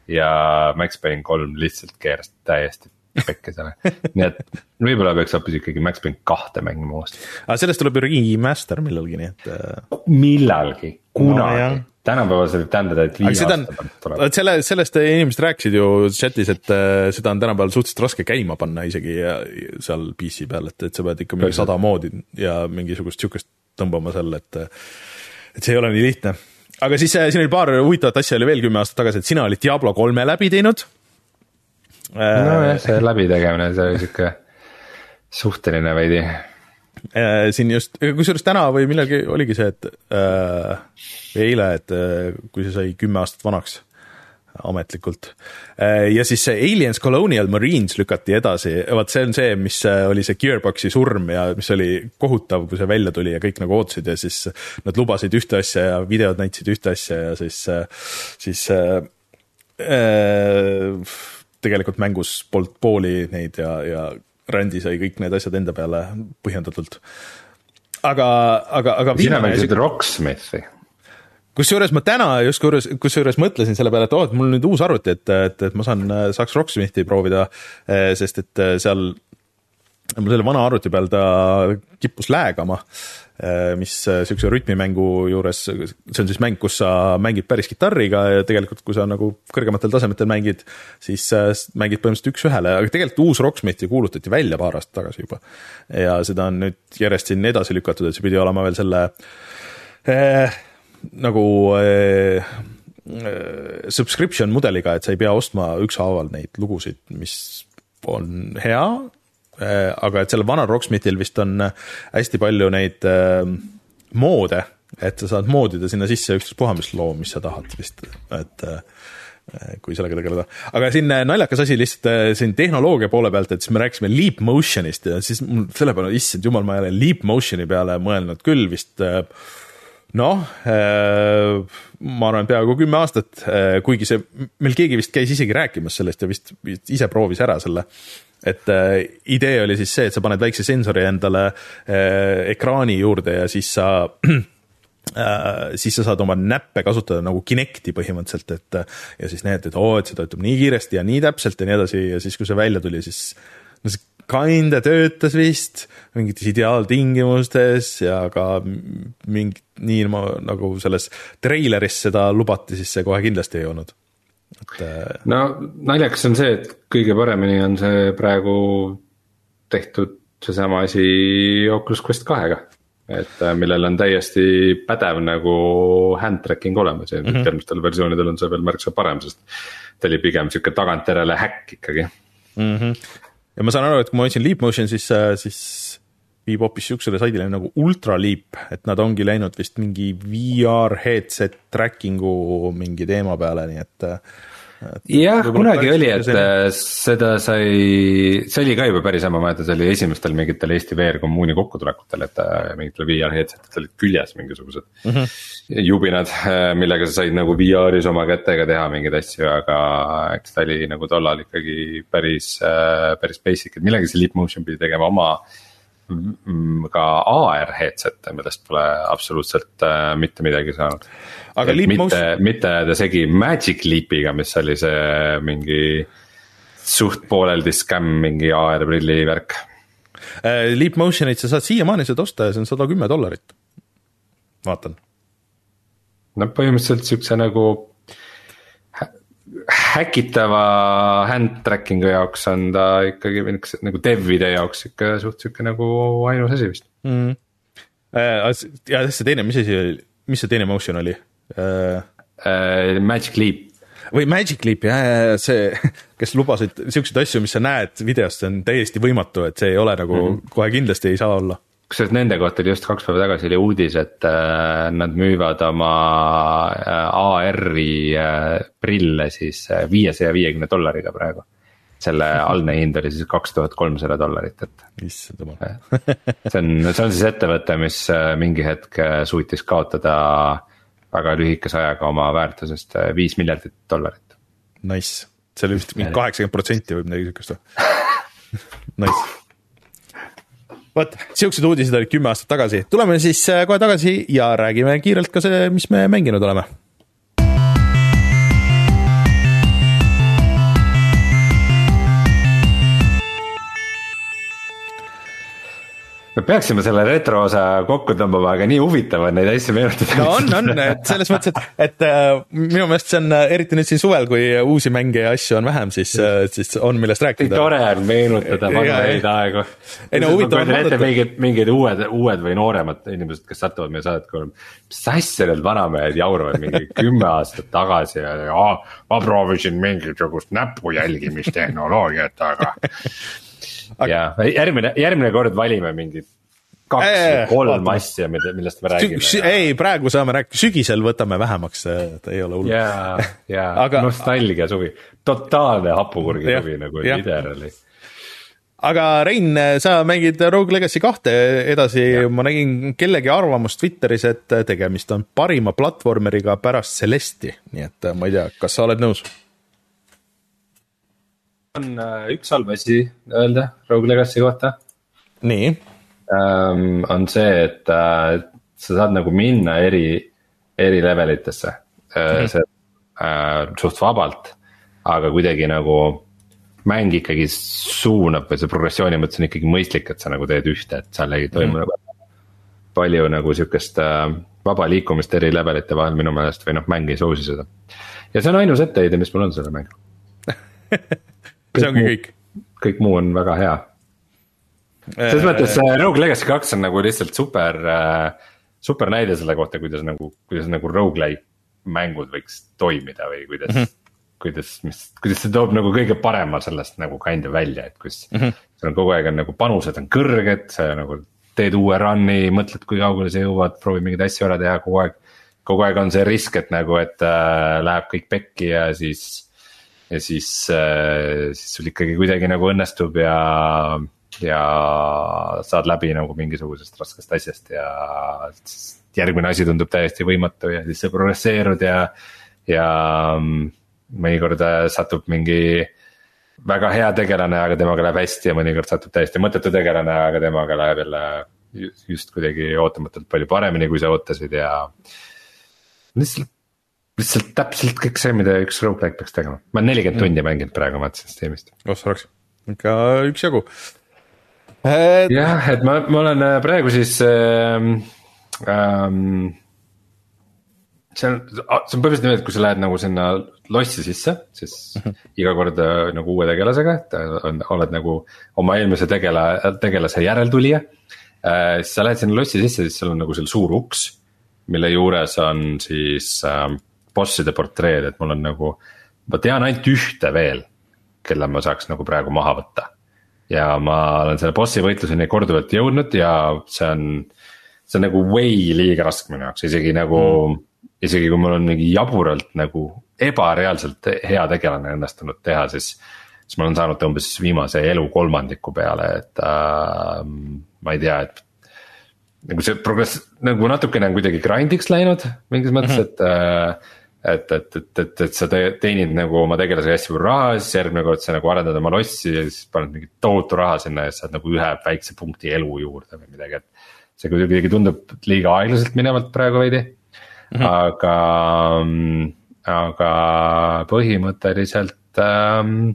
ja Max Payne kolm lihtsalt keeras täiesti pekki selle, nii et võib-olla peaks hoopis ikkagi Max Payne kahte mängima uuesti.
aga sellest tuleb ju remaster millalgi, nii et.
Äh, millalgi, kunagi no, tänapäeval see võib tähendada, et viie aasta pärast
tuleb. selle, sellest inimesed rääkisid ju chat'is, et äh, seda on tänapäeval suhteliselt raske käima panna isegi seal PC peal, et, et sa pead ikka mingi sada moodi ja mingisugust sihukest tõmbama seal, et, et see ei ole nii lihtne. aga siis äh, siin oli paar huvitavat asja oli veel kümme aastat tagasi, et sina olid Diablo kolme läbi teinud.
Nojah, see läbitegemine, see oli sihuke suhteline veidi.
Äh, siin just, kusjuures täna või millalgi oligi see, et äh, eile, et äh, kui see sai kümme aastat vanaks ametlikult. Äh, ja siis see Aliens Colonial Marines lükati edasi, vot see on see, mis oli see Gearboxi surm ja mis oli kohutav, kui see välja tuli ja kõik nagu ootasid ja siis nad lubasid ühte asja ja videod näitasid ühte asja ja siis, siis äh, tegelikult mängus polnud pooli neid ja, ja Randi sai kõik need asjad enda peale põhjendatult. aga, aga, aga.
sina mängisid Rocksmithi
kusjuures ma täna justkui, kusjuures mõtlesin selle peale, et oo oh,, et mul on nüüd uus arvuti, et, et, et ma saan, saaks Rocksmithi proovida, eh, sest et eh, seal mul selle vana arvuti peal ta kippus läägama Äh, mis niisuguse äh, rütmimängu juures, see on siis mäng, kus sa mängid päris kitarriga ja tegelikult, kui sa nagu kõrgematel tasemetel mängid, siis äh, mängid põhimõtteliselt üks-ühele, aga tegelikult uus Rocksmith ju kuulutati välja paar aastat tagasi juba. ja seda on nüüd järjest siin edasi lükatud, et see pidi olema veel selle eh, nagu eh, subscription mudeliga, et sa ei pea ostma ükshaaval neid lugusid, mis on hea Äh, aga et sellel vanal Rocksmithil vist on äh, hästi palju neid äh, moode, et sa saad moodida sinna sisse ükstaspuha, mis loo, mis sa tahad vist, et kui sellega tegeleda. aga siin naljakas asi lihtsalt siin tehnoloogia poole pealt, et siis me rääkisime Leap Motionist ja siis mul selle peale, issand jumal, ma ei ole Leap Motioni peale mõelnud küll vist noh, ma arvan, peaaegu kümme aastat, kuigi see, meil keegi vist käis isegi rääkimas sellest ja vist, vist ise proovis ära selle et äh, idee oli siis see, et sa paned väikse sensori endale äh, ekraani juurde ja siis sa [clears throat] äh, siis sa saad oma näppe kasutada nagu Kinecti põhimõtteliselt, et ja siis näed, et oo, et see töötab nii kiiresti ja nii täpselt ja nii edasi ja siis, kui see välja tuli, siis no see kinda töötas vist mingites ideaaltingimustes ja ka mingi nii nagu selles treileris seda lubati, siis see kohe kindlasti ei olnud
et. Äh, no naljakas on see, et kõige paremini on see praegu tehtud seesama asi Oculus Quest kahega. et äh, millel on täiesti pädev nagu hand tracking olemas ja mm -hmm. järgmistel versioonidel on see veel märksa parem, sest. ta oli pigem sihuke tagantjärele häkk ikkagi
mm. -hmm. ja ma saan aru, et kui ma otsin Leap Motion, siis, äh, siis viib hoopis siuksele saidile nagu Ultra Leap, et nad ongi läinud vist mingi VR headset tracking'u mingi teema peale, nii et
jah, kunagi oli, et selline... seda sai, see oli ka juba päris hea, ma mäletan, see oli esimestel mingitel Eesti VR kommuuni kokkutulekutel, et äh, mingitel VR headset'id olid küljes mingisugused mm. -hmm. jubinad, äh, millega sa said nagu VR-is oma kätega teha mingeid asju, aga eks ta oli nagu tollal ikkagi päris, äh, päris basic, et millega see Leap Motion pidi tegema oma ka AR headset'e, millest pole absoluutselt äh, mitte midagi saanud. aga Leap mitte, Motion. mitte ajada segi Magic Leapiga, mis oli see mingi suht pooleldi skämm, mingi AR prilli värk
äh,. Leap Motionit sa saad siiamaani seda osta ja see on sada kümme dollarit, vaatan.
no põhimõtteliselt siukse nagu häkitava hand tracking'u jaoks on ta ikkagi nagu dev'ide jaoks ikka suht sihuke nagu ainus asi vist mm..
ja see teine, mis asi oli, mis see teine motion oli?
Uh, Magic Leap.
või Magic Leap jah, see, [laughs] kes lubasid siukseid asju, mis sa näed videost, see on täiesti võimatu, et see ei ole nagu mm -hmm. kohe kindlasti ei saa olla
kusjuures nende kohta oli just kaks päeva tagasi oli uudis, et äh, nad müüvad oma äh, AR-i äh, prille siis viiesaja viiekümne dollariga praegu. selle [laughs] algne hind oli siis kaks tuhat kolmsada dollarit, et.
issand jumal.
see on, see on siis ettevõte, mis mingi hetk suutis kaotada väga lühikese ajaga oma väärtusest viis miljardit dollarit.
Nice, see oli vist mingi kaheksakümmend protsenti või midagi sihukest või? [laughs] Nice vot, siuksed uudised olid kümme aastat tagasi, tuleme siis äh, kohe tagasi ja räägime kiirelt ka see, mis me mänginud oleme
me peaksime selle retro osa kokku tõmbama, aga nii huvitav on neid asju meenutada.
no on, on, et selles mõttes, et, et äh, minu meelest see on äh, eriti nüüd siin suvel, kui uusi mänge ja asju on vähem, siis äh,, siis on millest rääkida.
tore on meenutada vanaid aegu. ei no huvitav on vaadata. mingid, mingid uued, uued või nooremad inimesed, kes satuvad meie saadet kuulama. mis asja need vanamehed jauravad mingi [laughs] kümme aastat tagasi ja, ja ma proovisin mingisugust näpu jälgimistehnoloogiat, aga ja järgmine, järgmine kord valime mingid kaks või kolm asja, millest me räägime.
ei, praegu saame rääkida, sügisel võtame vähemaks, et ei ole hullu.
ja, ja [laughs] aga... nostalgia suvi, totaalne hapukurgi suvi nagu Literally
aga Rein, sa mängid Rogue Legacy kahte edasi, ma nägin kellegi arvamust Twitteris, et tegemist on parima platvormeriga pärast Celesti, nii et ma ei tea, kas sa oled nõus?
On äh, üks halb asi öelda Rogue Legacy kohta.
nii
ähm,. on see, et äh, sa saad nagu minna eri, eri level itesse äh, mm. see äh, suht vabalt, aga kuidagi nagu mäng ikkagi suunab või see progressiooni mõttes on ikkagi mõistlik, et sa nagu teed ühte, et seal ei toimu mm. nagu palju nagu sihukest äh, vaba liikumist eri levelite vahel minu meelest või noh, mäng ei soosi seda. ja see on ainus etteheide, mis mul on selle mängule [laughs]
see ongi kõik.
kõik muu on väga hea. selles mõttes äh, Rogue Legacy kaks on nagu lihtsalt super äh,, super näide selle kohta, kuidas nagu, kuidas nagu rogu-like mängud võiks toimida või kuidas mm. -hmm kuidas, mis, kuidas see toob nagu kõige parema sellest nagu kind of välja, et kus mm. -hmm. sul on kogu aeg on nagu panused on kõrged, sa nagu teed uue run'i, mõtled, kui kaugele sa jõuad, proovid mingeid asju ära teha kogu aeg. kogu aeg on see risk, et nagu, et äh, läheb kõik pekki ja siis ja siis, äh, siis sul ikkagi kuidagi nagu õnnestub ja, ja saad läbi nagu mingisugusest raskest asjast ja järgmine asi tundub täiesti võimatu ja siis sa progresseerud ja, ja mõnikord äh, satub mingi väga hea tegelane, aga temaga läheb hästi ja mõnikord satub täiesti mõttetu tegelane, aga temaga läheb jälle just kuidagi ootamatult palju paremini, kui sa ootasid ja. lihtsalt lihtsalt täpselt kõik see, mida üks rogu-like peaks tegema, ma olen nelikümmend mm. tundi mänginud praegu Matsi Steamist.
oh sa oleks, ikka üksjagu
et.... jah, et ma, ma olen äh, praegu siis ähm,. Ähm, see on, see on põhimõtteliselt niimoodi, et kui sa lähed nagu sinna lossi sisse, siis mm -hmm. iga kord äh, nagu uue tegelasega, et äh, on, oled nagu oma eelmise tegela, tegelase järeltulija. äh,. siis sa lähed sinna lossi sisse, siis seal on nagu seal suur uks, mille juures on siis äh, bosside portreed, et mul on nagu. ma tean ainult ühte veel, kelle ma saaks nagu praegu maha võtta. ja ma olen selle bossi võitluseni korduvalt jõudnud ja see on, see on nagu way liiga raske minu jaoks, isegi nagu mm isegi kui mul on mingi jaburalt nagu ebareaalselt hea tegelane õnnestunud teha, siis. siis ma olen saanud umbes viimase elu kolmandiku peale, et äh, ma ei tea, et. nagu see progress nagu natukene on kuidagi grind'iks läinud mingis mõttes mm, -hmm. et äh, et, et, et, et, et sa teenid nagu oma tegelasega hästi palju raha, siis järgmine kord sa nagu arendad oma lossi ja siis paned mingi tohutu raha sinna ja saad nagu ühe väikse punkti elu juurde või midagi, et. see kuidagi tundub liiga aeglaselt minevalt praegu veidi mm, -hmm. aga aga põhimõtteliselt ähm,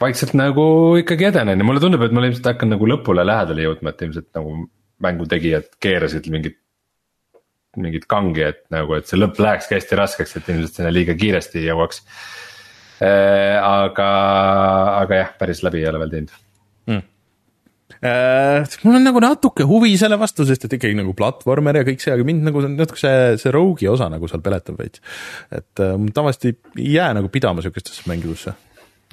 vaikselt nagu ikkagi edenen ja mulle tundub, et ma ilmselt hakkan nagu lõpule lähedale jõudma, et ilmselt nagu mängutegijad keerasid mingit. Mingit kangi, et nagu, et see lõpp lähekski hästi raskeks, et ilmselt sinna liiga kiiresti jõuaks äh,. aga, aga jah, päris läbi ei ole veel teinud mm
äh,. mul on nagu natuke huvi selle vastu, sest et ikkagi nagu platvormer ja kõik see, aga mind nagu natuke see, see rogue'i osa nagu seal peletab veits. et äh, tavaliselt ei jää nagu pidama sihukestesse mängudesse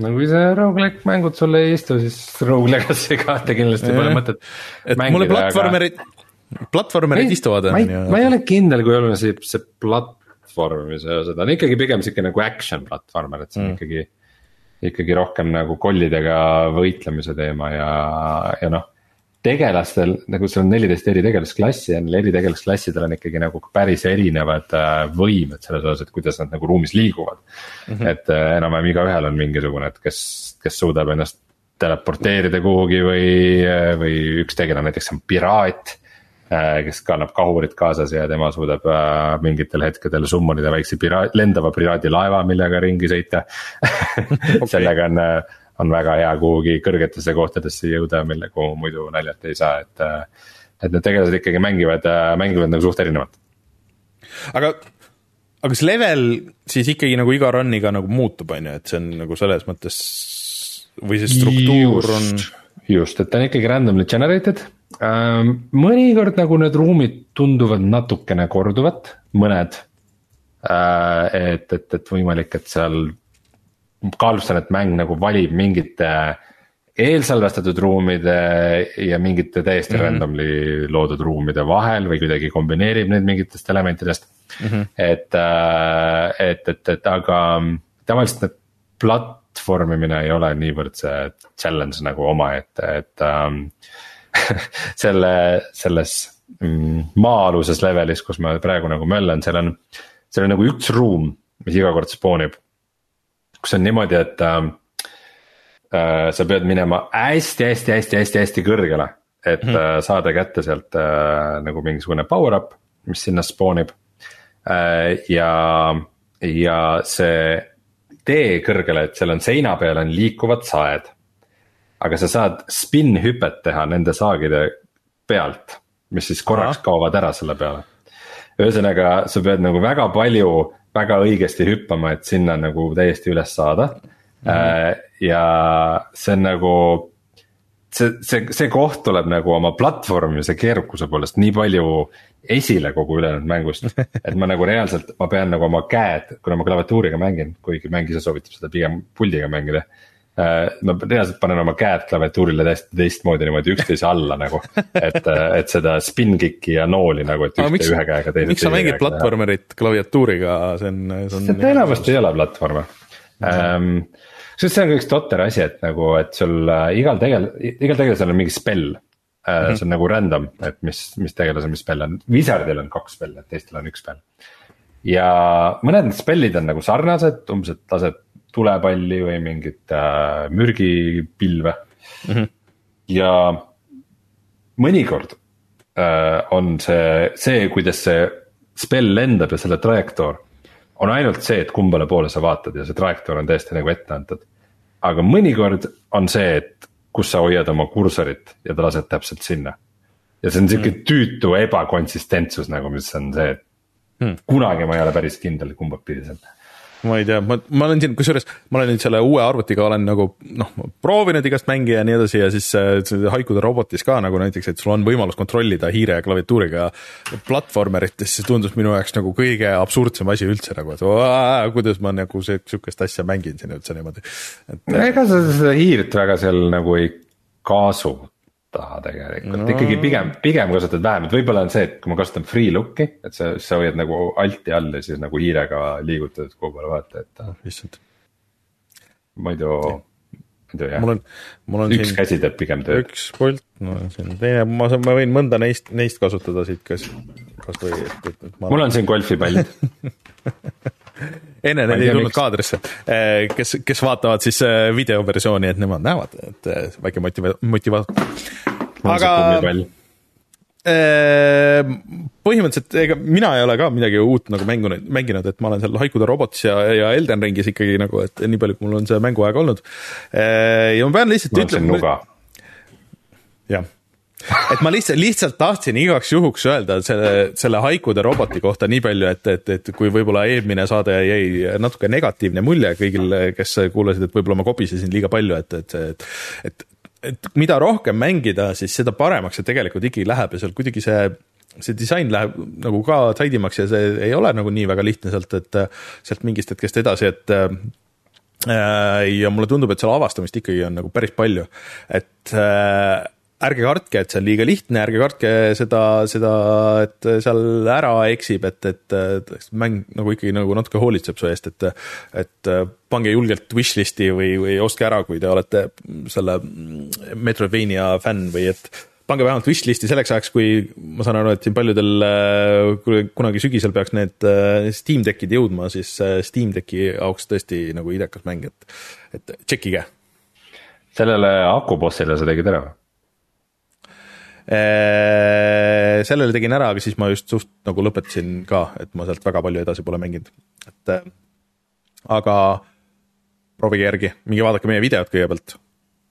no kui see rogu-like mängud sulle ei istu, siis Rogue Legacy kahte kindlasti pole mõtet.
et mängida, mulle platvormerid aga..., platvormerid istuvad.
ma ei, ma ei ole kindel, kui oluline see, see platvormimise osa, ta on ikkagi pigem sihuke nagu action platvormer, et see on mm. ikkagi ikkagi rohkem nagu kollidega võitlemise teema ja, ja noh. tegelastel nagu seal on neliteist eri tegelasklassi ja neil eri tegelasklassidel on ikkagi nagu päris erinevad äh, võimed selles osas, et kuidas nad nagu ruumis liiguvad mm. -hmm. et äh, enam-vähem igaühel on mingisugune, et kes, kes suudab ennast teleporteerida kuhugi või, äh, või üks tegelane näiteks on piraat kes kannab kahurit kaasas ja tema suudab äh, mingitel hetkedel summonida väikse piraat, lendava piraadilaeva, millega ringi sõita [laughs] okay. sellega on, äh, on väga hea kuhugi kõrgetesse kohtadesse jõuda, mille, kuhu muidu naljalt ei saa, et. et need tegelased ikkagi mängivad, mängivad nagu suht erinevalt.
aga, aga kas level siis ikkagi nagu iga run'iga nagu muutub, on ju, et see on nagu selles mõttes või see struktuur on?
just, et ta on ikkagi randomly generated mõnikord nagu need ruumid tunduvad natukene korduvat, mõned. Et, et, et võimalik, et seal kahtlustan, et mäng nagu valib mingite eelsalvestatud ruumide ja mingite täiesti mm -hmm. randomly loodud ruumide vahel või kuidagi kombineerib neid mingitest elementidest mm. -hmm. et, et, et, et aga tavaliselt need platvormimine ei ole niivõrd see challenge nagu omaette, et, et [laughs] selle, selles mm, maa-aluses levelis, kus ma praegu nagu möllan, seal on, seal on nagu üks ruum, mis iga kord spoonib. kus on niimoodi, et äh, äh, sa pead minema hästi-hästi-hästi-hästi-hästi kõrgele. et mm -hmm. saada kätte sealt äh, nagu mingisugune power-up, mis sinna spoonib äh,. ja, ja see tee kõrgele, et seal on seina peal on liikuvad saed aga sa saad spin-hüpet teha nende saagide pealt, mis siis korraks Aha. kaovad ära selle peale. ühesõnaga, sa pead nagu väga palju, väga õigesti hüppama, et sinna nagu täiesti üles saada mm. -hmm. ja see on nagu, see, see, see koht tuleb nagu oma platvormimise keerukuse poolest nii palju esile kogu ülejäänud mängust. [laughs] et ma nagu reaalselt, ma pean nagu oma käed, kuna ma klaviatuuriga mängin, kuigi mäng ise soovitab seda pigem puldiga mängida Äh, ma reaalselt panen oma käed klaviatuurile täiesti teistmoodi niimoodi üksteise alla nagu. et, et seda spin kick'i ja nooli nagu, et ühte ühe käega, teise.
miks sa mängid platvormerit klaviatuuriga, see on, see on.
see tõenäoliselt ei ole platvormer ähm,. sest see on ka üks totter asi, et nagu, et sul äh, igal tegel-, igal tegelasel on mingi spell äh,. Mm -hmm. see on nagu random, et mis, mis tegelasel mis spell on, Wizardil on kaks spelli, teistel on üks spell. ja mõned spellid on nagu sarnased, umbes, et lased tulepalli või mingit äh, mürgipilve mm. -hmm. ja mõnikord äh, on see, see, kuidas see spell lendab ja selle trajektoor. on ainult see, et kumbale poole sa vaatad ja see trajektoor on täiesti nagu ette antud. aga mõnikord on see, et kus sa hoiad oma kursorit ja ta laseb täpselt sinna. ja see on sihuke mm. tüütu ebakonsistentsus nagu, mis on see, et mm. kunagi ma ei ole päris kindel, kumba pidi see on
ma ei tea, ma, ma olen siin, kusjuures ma olen nüüd selle uue arvutiga olen nagu noh, proovinud igast mänge ja nii edasi ja siis äh, haikude robotis ka nagu näiteks, et sul on võimalus kontrollida hiire ja klaviatuuriga platvormerit, siis tundus minu jaoks nagu kõige absurdsem asi üldse nagu, et vaa, kuidas ma nagu sihukest asja mängin siin üldse niimoodi.
ega sa seda hiirt väga seal nagu ei kaasu taha tegelikult no., ikkagi pigem, pigem kasutad vähem, et võib-olla on see, et kui ma kasutan free look'i, et sa, sa hoiad nagu alt'i all ja siis nagu hiirega liigutad kuhu poole vaata, et.
Issand.
muidu, muidu jah.
mul on, mul on
üks siin. käsi teeb pigem tööd.
üks pult, no siin teine, ma saan, ma võin mõnda neist, neist kasutada siit, kas, kas või, et, et, et
mul on siin golfipall [laughs]
enne need ei tulnud kaadrisse, eh, kes, kes vaatavad siis eh, videoversiooni, et nemad näevad, et eh, väike motiva-, motivaator. aga põhimõtteliselt ega mina ei ole ka midagi uut nagu mänginud, mänginud, et ma olen seal Haikude robotis ja, ja Elden Ringis ikkagi nagu, et nii palju, kui mul on see mänguaeg olnud. ja ma pean lihtsalt
ütlema.
jah et ma lihtsalt, lihtsalt tahtsin igaks juhuks öelda selle, selle haikude roboti kohta nii palju, et, et, et kui võib-olla eelmine saade jäi natuke negatiivne mulje kõigil, kes kuulasid, et võib-olla ma kobisesin liiga palju, et, et, et, et et mida rohkem mängida, siis seda paremaks see tegelikult ikkagi läheb ja seal kuidagi see see disain läheb nagu ka taidimaks ja see ei ole nagu nii väga lihtne sealt, et sealt mingist hetkest edasi, et äh, ja mulle tundub, et seal avastamist ikkagi on nagu päris palju, et äh, ärge kartke, et see on liiga lihtne, ärge kartke seda, seda, et seal ära eksib, et, et, mäng nagu ikkagi nagu natuke hoolitseb su eest, et, et pange julgelt wishlist'i või, või ostke ära, kui te olete selle Metroidvania fänn või et pange vähemalt wishlist'i selleks ajaks, kui ma saan aru, et siin paljudel kunagi sügisel peaks need Steam Deckid jõudma, siis Steam Decki jaoks tõesti nagu idekas mäng, et, et tšekkige.
sellele akubossile sa tegid ära või?
Sellele tegin ära, aga siis ma just suht nagu lõpetasin ka, et ma sealt väga palju edasi pole mänginud, et aga proovige järgi, minge vaadake meie videot kõigepealt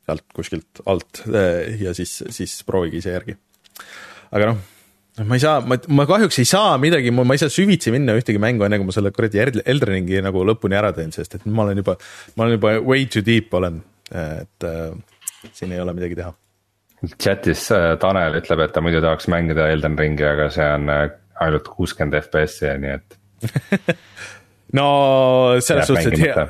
sealt kuskilt alt ja siis, siis proovige ise järgi. aga noh, ma ei saa, ma, ma kahjuks ei saa midagi, ma ei saa süvitsi minna ühtegi mängu, enne kui ma selle kuradi Elden Ringi nagu lõpuni ära teen, sest et ma olen juba, ma olen juba way too deep olen, et äh, siin ei ole midagi teha
chatis äh, Tanel ütleb, et ta muidu tahaks mängida Elden Ringi, aga see on äh, ainult kuuskümmend FPS-i, nii et [laughs]
no selles suhtes, et hea,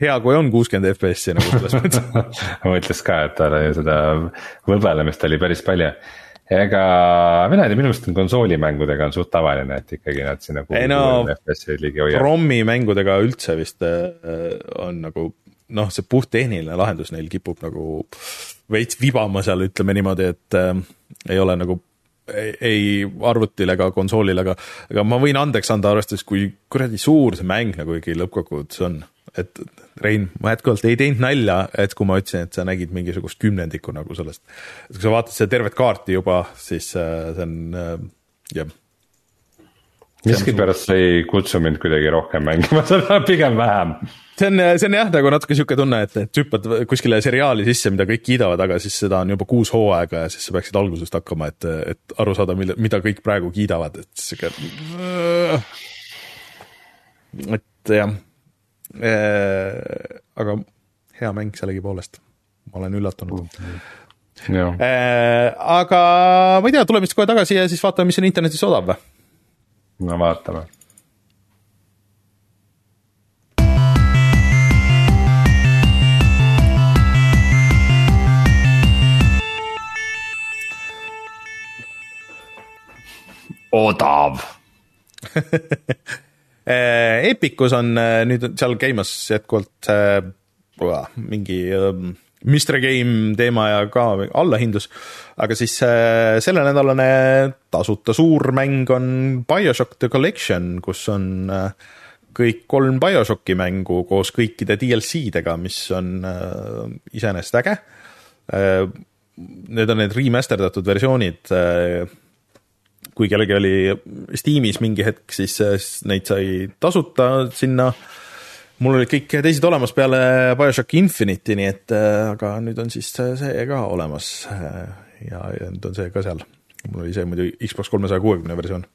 hea, kui on kuuskümmend FPS-i nagu selles mõttes. [laughs]
Mõtles ka, et tal ju seda võbelemist oli päris palju. ega mina ei tea, minu meelest on konsoolimängudega on suht tavaline, et ikkagi nad sinna
ei no, ROM-i mängudega üldse vist äh, on nagu noh, see puhttehniline lahendus neil kipub nagu veits vibama seal, ütleme niimoodi, et äh, ei ole nagu ei, ei arvutil ega konsoolil, aga, aga ma võin andeks anda, arvestades, kui kuradi suur see mäng nagu ikkagi lõppkokkuvõttes on. et Rein, ma jätkuvalt ei teinud nalja, et kui ma ütlesin, et sa nägid mingisugust kümnendikku nagu sellest. et kui sa vaatad seda tervet kaarti juba, siis äh, see on äh, jah
miskipärast see ei kutsu mind kuidagi rohkem mängima [laughs] seda, pigem vähem.
see on, see on jah, nagu natuke sihuke tunne, et, et hüppad kuskile seriaali sisse, mida kõik kiidavad, aga siis seda on juba kuus hooaega ja siis sa peaksid algusest hakkama, et, et aru saada, mille, mida kõik praegu kiidavad, et sihuke. et jah äh,, aga hea mäng sellegipoolest, ma olen üllatunud äh,. aga ma ei tea, tuleme vist kohe tagasi ja siis vaatame, mis on internetis odav või?
No vaatame. odav [laughs]
Epicus on äh, nüüd seal käimas jätkuvalt äh, mingi ähm, Mystery Game teema ja ka allahindlus, aga siis äh, sellenädalane tasuta suurmäng on BioShock The Collection, kus on äh, kõik kolm BioShocki mängu koos kõikide DLC-dega, mis on äh, iseenesest äge. Need on need remasterdatud versioonid. kui kellelgi oli Steamis mingi hetk, siis neid sai tasuta sinna mul olid kõik teised olemas peale BioShock Infinite'i, nii et äh, aga nüüd on siis see ka olemas. Äh, ja, ja nüüd on see ka seal. mul oli see muidu Xbox kolmesaja kuuekümne versioon.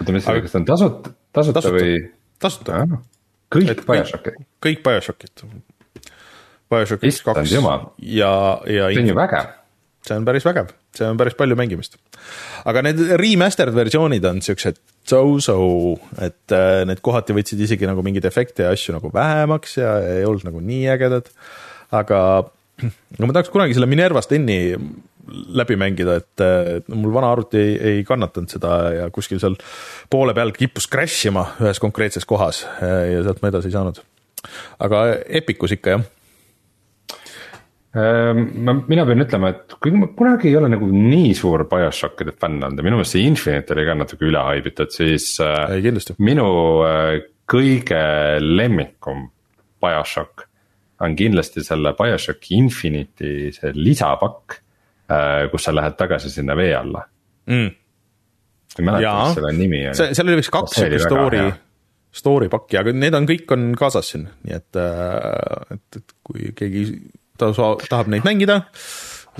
oota, mis aga... kas ta on tasuta, tasuta, tasuta või?
tasuta.
kõik BioShockid.
kõik BioShockid. BioShock üks, kaks ja, ja
see on ju vägev
see on päris vägev, see on päris palju mängimist. aga need remastered versioonid on siuksed so-so, et äh, need kohati võtsid isegi nagu mingeid efekte ja asju nagu vähemaks ja ei olnud nagu nii ägedad. aga no ma tahaks kunagi selle Minerva Steni läbi mängida, et äh, mul vana arvuti ei, ei kannatanud seda ja kuskil seal poole peal kippus crash ima ühes konkreetses kohas äh, ja sealt ma edasi ei saanud. aga Epicus ikka jah
ma, mina pean ütlema, et kuigi ma kunagi ei ole nagu nii suur BioShockide fänn olnud ja minu meelest see Infinite oli ka natuke üle haibitud, siis äh,
ei, kindlasti.
minu äh, kõige lemmikum BioShock on kindlasti selle BioShock Infinite'i see lisapakk, äh, kus sa lähed tagasi sinna vee alla
mm..
ei mäleta, mis selle nimi
oli. see, seal oli vist kaks siukest story, story pakki, aga need on, kõik on kaasas siin, nii et, et, et kui keegi ta tahab neid mängida.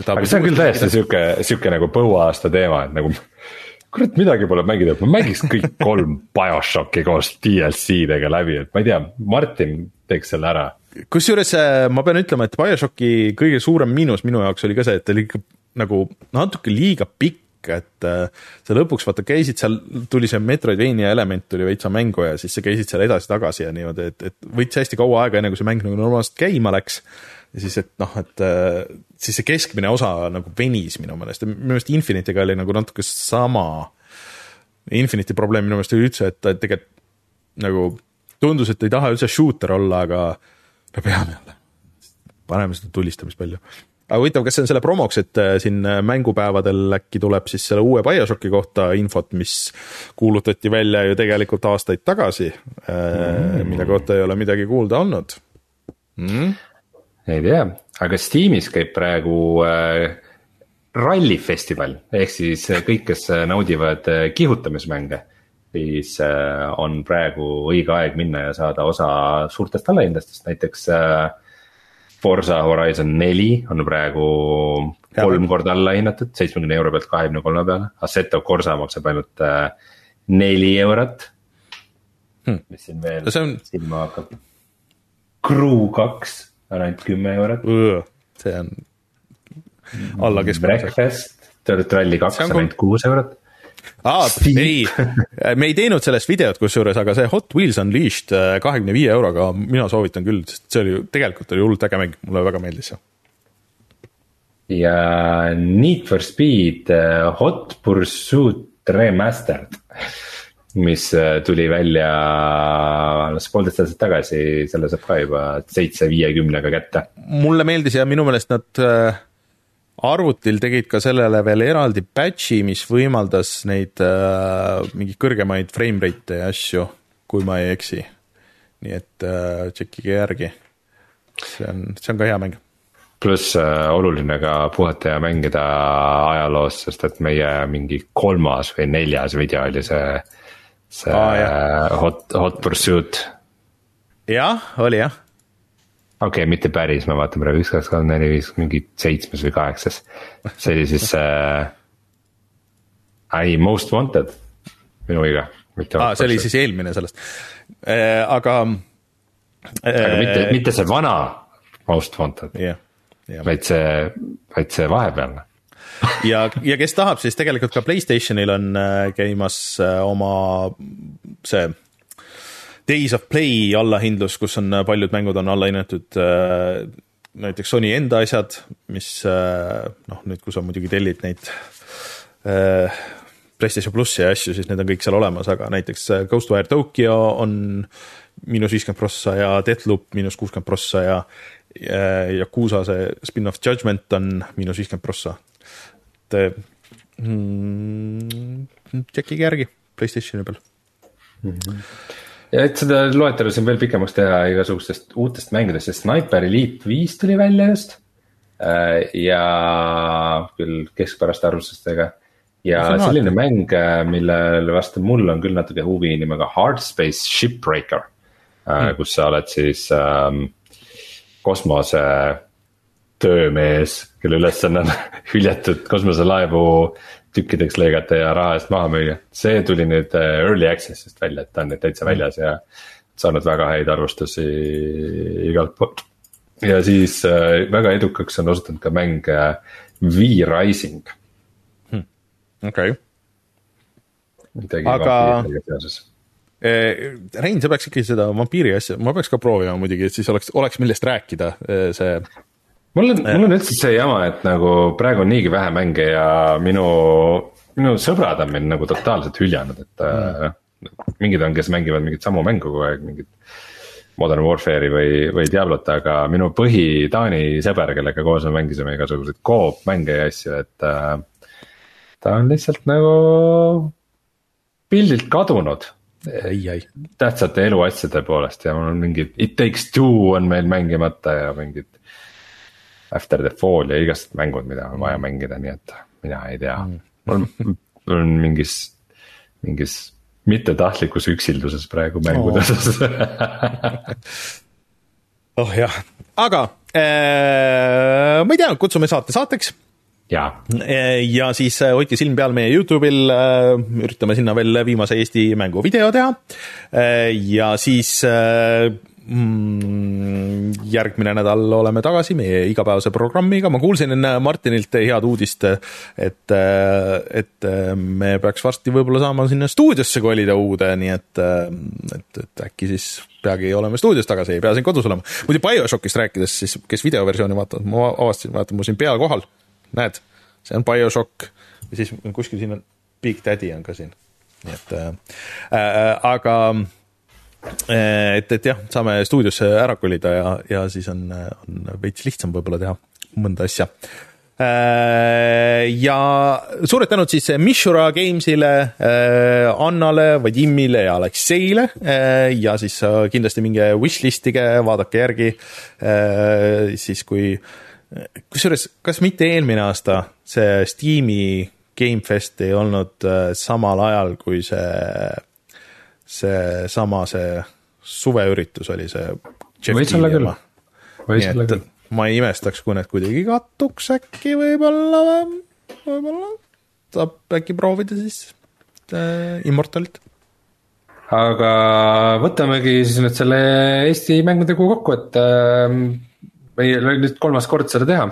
aga see on küll täiesti sihuke, sihuke nagu põuaasta teema, et nagu kurat, midagi pole mängida, ma mängiks kõik kolm BioShocki koos DLC-dega läbi, et ma ei tea, Martin teeks selle ära.
kusjuures äh, ma pean ütlema, et BioShocki kõige suurem miinus minu jaoks oli ka see, et ta oli ikka nagu natuke liiga pikk et äh, sa lõpuks vaata käisid seal, tuli see Metroidvania element tuli veitsa mängu ja siis sa käisid seal edasi-tagasi ja niimoodi, et, et võttis hästi kaua aega, enne kui see mäng nagu normaalselt käima läks ja siis, et noh, et äh, siis see keskmine osa nagu venis minu meelest. Ja minu meelest Infinite'iga oli nagu natuke sama. Infinite'i probleem minu meelest oli üldse, et ta tegelikult nagu tundus, et ei taha üldse shooter olla, aga no peame jälle, paneme seda tulistamist palju. Aga huvitav, kas see on selle promoks, et äh, siin äh, mängupäevadel äkki tuleb siis selle uue BioShocki kohta infot, mis kuulutati välja ju tegelikult aastaid tagasi mm., mille kohta ei ole midagi kuulda olnud?
Mm ei tea, aga Steamis käib praegu äh, rallifestival. Ehk siis äh, kõik, kes äh, naudivad äh, kihutamismänge. siis äh, on praegu õige aeg minna ja saada osa suurtest allahindlustest, näiteks äh, Forza Horizon neli on praegu kolm korda alla hinnatud, seitsmekümne euro pealt kahekümne kolme peale, Assetto Corsa maksab ainult äh, neli eurot. Hmm.. mis siin veel
on...
silma hakkab. Crew kaks on ainult kümme eurot.
see on alla keskmise.
Breakfast, Dirt Rally kaks on ainult kuus eurot
aa, ei, me ei teinud sellest videot kusjuures, aga see Hot Wheels Unleashed äh, kahekümne viie euroga mina soovitan küll, sest see oli tegelikult oli hullult äge mäng, mulle väga meeldis see.
ja Need for Speed äh, Hot Pursuit Remastered mis äh, tuli välja alles poolteist aastat tagasi, selle saab ka juba seitse viiekümnega kätte.
mulle meeldis ja minu meelest nad äh, arvutil tegid ka sellele veel eraldi patch'i, mis võimaldas neid äh, mingeid kõrgemaid frame rate'e ja asju, kui ma ei eksi. nii et äh, tšekkige järgi. see on, see on ka hea mäng
pluss äh, oluline ka puhata ja mängida ajaloos, sest et meie mingi kolmas või neljas video oli see see ah, Hot, Hot Pursuit.
jah, oli jah.
okei okay,, mitte päris, ma vaatan praegu üks, kaks, kolm, neli, viis, mingi seitsmes või kaheksas. see oli siis äh,, ei Most Wanted, minu viga.
aa, see oli siis eelmine sellest äh,, aga
äh,. aga mitte, mitte see vana Most Wanted
yeah,.
Yeah. vaid see, vaid see vahepealne
ja, ja kes tahab, siis tegelikult ka Playstationil on äh, käimas äh, oma see Days of Play allahindlus, kus on äh, paljud mängud on alla hinnatud. näiteks Sony enda asjad, mis noh, nüüd, kui sa muidugi tellid neid PlayStation plussi ja asju, siis need on kõik seal olemas, aga näiteks Ghostwire Tokyo on miinus viiskümmend prossa ja Deathloop miinus kuuskümmend prossa ja Yakuusa see spin-off Judgment on miinus viiskümmend prossa et mm, tšekkige järgi Playstationi peal
mm. -hmm. ja et seda loetelu siin veel pikemaks teha igasugustest uutest mängudest, sest Sniper Elite viis tuli välja just. Äh, ja küll keskpäraste arvustustega ja selline vaata. mäng, äh, millele vastu mul on küll natuke huvi nimega Hard Space Shipbreaker mm., kus sa oled siis ähm, kosmose töömees, kelle ülesanne on [laughs] hüljatud kosmoselaevu tükkideks lõigata ja raha eest maha müüa. see tuli nüüd äh, early access'ist välja, et ta on nüüd täitsa väljas ja saanud väga häid arvustusi igalt poolt. ja siis äh, väga edukaks on osutunud ka mäng äh, V-Rising
hmm.. okei okay.. Aga... Rein, sa peaks ikkagi seda vampiiri asja, ma peaks ka proovima muidugi, et siis oleks, oleks millest rääkida, see.
Mul on, mul on üldse see jama, et nagu praegu on niigi vähe mänge ja minu, minu sõbrad on mind nagu totaalselt hüljanud, et mm. äh, mingid on, kes mängivad mingit samu mängu kogu aeg, mingit. Modern Warfare'i või, või Diablot, aga minu põhi Taani sõber, kellega koos me mängisime igasuguseid coop mänge ja asju, et äh,. ta on lihtsalt nagu pildilt kadunud
ei, ei.
tähtsate eluasjade poolest ja mul on mingid It Takes Two on meil mängimata ja mingid. After the Fall ja igasugused mängud, mida on vaja mängida, nii et mina ei tea mm., mul mul [laughs] on mingis, mingis mittetahtlikus üksilduses praegu mängude osas
oh. [laughs] oh jah, aga äh, ma ei tea, kutsume saate saateks
ja,
ja siis äh, hoidke silm peal meie Youtube'il, äh, üritame sinna veel viimase Eesti mängu video teha. Äh, ja siis mm, järgmine nädal oleme tagasi meie igapäevase programmiga, ma kuulsin enne Martinilt head uudist, et, et me peaks varsti võib-olla saama sinna stuudiosse kolida uude, nii et, et, et äkki siis peagi oleme stuudios tagasi, ei pea siin kodus olema. muidu BioShockist rääkides, siis kes videoversiooni vaatavad, ma avastasin, vaata, mul siin peal kohal näed, see on BioShock ja siis kuskil siin on Big Daddy on ka siin, nii et äh, äh, aga äh, et, et jah, saame stuudiosse ära kolida ja, ja siis on, on veits lihtsam võib-olla teha mõnda asja. Äh, ja suured tänud siis Mishura Games'ile, äh, Annale, Vadimile ja Alekseile. Ja siis kindlasti minge wishlist'ige, vaadake järgi. Siis kui kusjuures, kas mitte eelmine aasta see Steam'i Gamefest ei olnud samal ajal, kui see, seesama, see suveüritus oli see.
võis olla küll, võis olla küll.
ma ei imestaks, kui need kuidagi kattuks äkki võib-olla, võib-olla saab äkki proovida siis äh, Immortalit
aga võtamegi siis nüüd selle Eesti mängude kuu kokku, et äh, meil oli nüüd kolmas kord seda teha.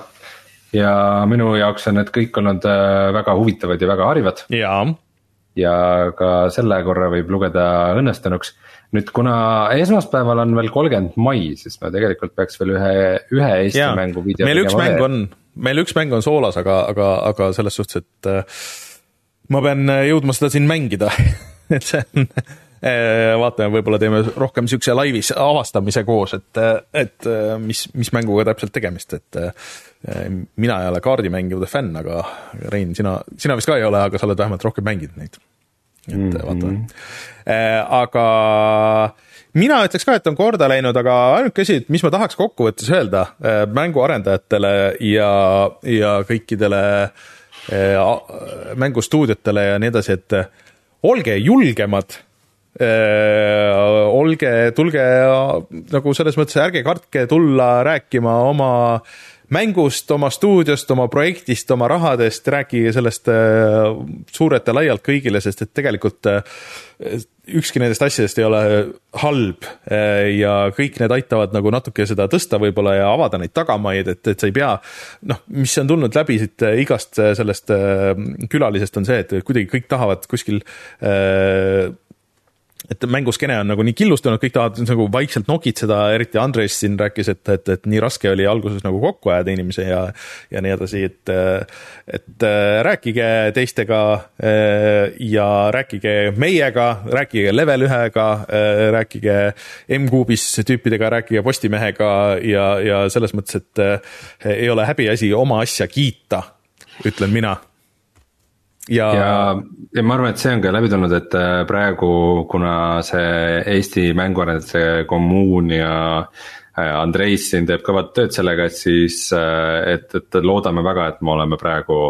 ja minu jaoks on need kõik olnud äh, väga huvitavad ja väga harivad.
jaa.
Ja ka selle korra võib lugeda õnnestunuks. nüüd, kuna esmaspäeval on veel kolmkümmend mai, siis me tegelikult peaks veel ühe, ühe Eesti ja. mängu video
meil üks mäng on, meil üks mäng on soolas, aga, aga, aga selles suhtes, et äh, ma pean jõudma seda siin mängida [laughs] et see on vaatame, võib-olla teeme rohkem niisuguse laivis avastamise koos, et, et mis, mis mänguga täpselt tegemist, et eh, mina ei ole kaardimängude fänn, aga Rein, sina, sina vist ka ei ole, aga sa oled vähemalt rohkem mänginud neid. et mm -hmm. vaatame. Aga mina ütleks ka, et on korda läinud, aga ainuke asi, et mis ma tahaks kokkuvõttes öelda mänguarendajatele ja, ja kõikidele mängustuudiotele ja nii edasi, et olge julgemad Äh, olge, tulge nagu selles mõttes, ärge kartke tulla rääkima oma mängust, oma stuudiost, oma projektist, oma rahadest, rääkige sellest äh, suurelt ja laialt kõigile, sest et tegelikult äh, ükski nendest asjadest ei ole halb ja kõik need aitavad nagu natuke seda tõsta võib-olla ja avada neid tagamaid, et, et sa ei pea noh, mis on tulnud läbi siit igast sellest külalisest, on see, et kuidagi kõik tahavad kuskil et mänguskeene on nagu nii killustunud, kõik tahavad nagu vaikselt nokitseda, eriti Andres siin rääkis, et, et, et nii raske oli alguses nagu kokku ajada inimesi ja, ja nii edasi, et, et rääkige teistega ja rääkige meiega, rääkige Level ühega, rääkige M-Kuubis tüüpidega, rääkige Postimehega ja, ja selles mõttes, et ei ole häbiasi oma asja kiita, ütlen mina
ja, ja, ja ma arvan, et see on ka läbi tulnud, et äh, praegu, kuna see Eesti mänguarendajate kommuun ja äh, Andreis siin teeb kõvat tööd sellega, et siis, äh, et, et loodame väga, et me oleme praegu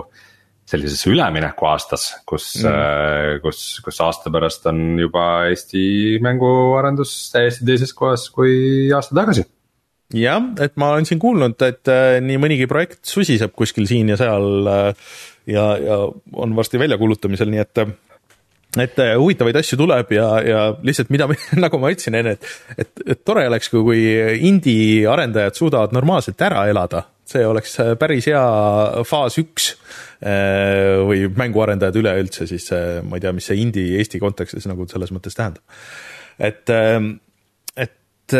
sellises üleminekuaastas, kus mm., kus, kus aasta pärast on juba Eesti mänguarendus täiesti teises kohas kui aasta tagasi
jah, et ma olen siin kuulnud, et nii mõnigi projekt susiseb kuskil siin ja seal äh, ja, ja on varsti väljakuulutamisel, nii et et huvitavaid asju tuleb ja, ja lihtsalt mida, [laughs] nagu ma ütlesin enne, et, et, et tore oleks, kui, kui indie arendajad suudavad normaalselt ära elada, see oleks päris hea faas üks või mänguarendajad üleüldse siis, ma ei tea, mis see indie Eesti kontekstis nagu selles mõttes tähendab. et, et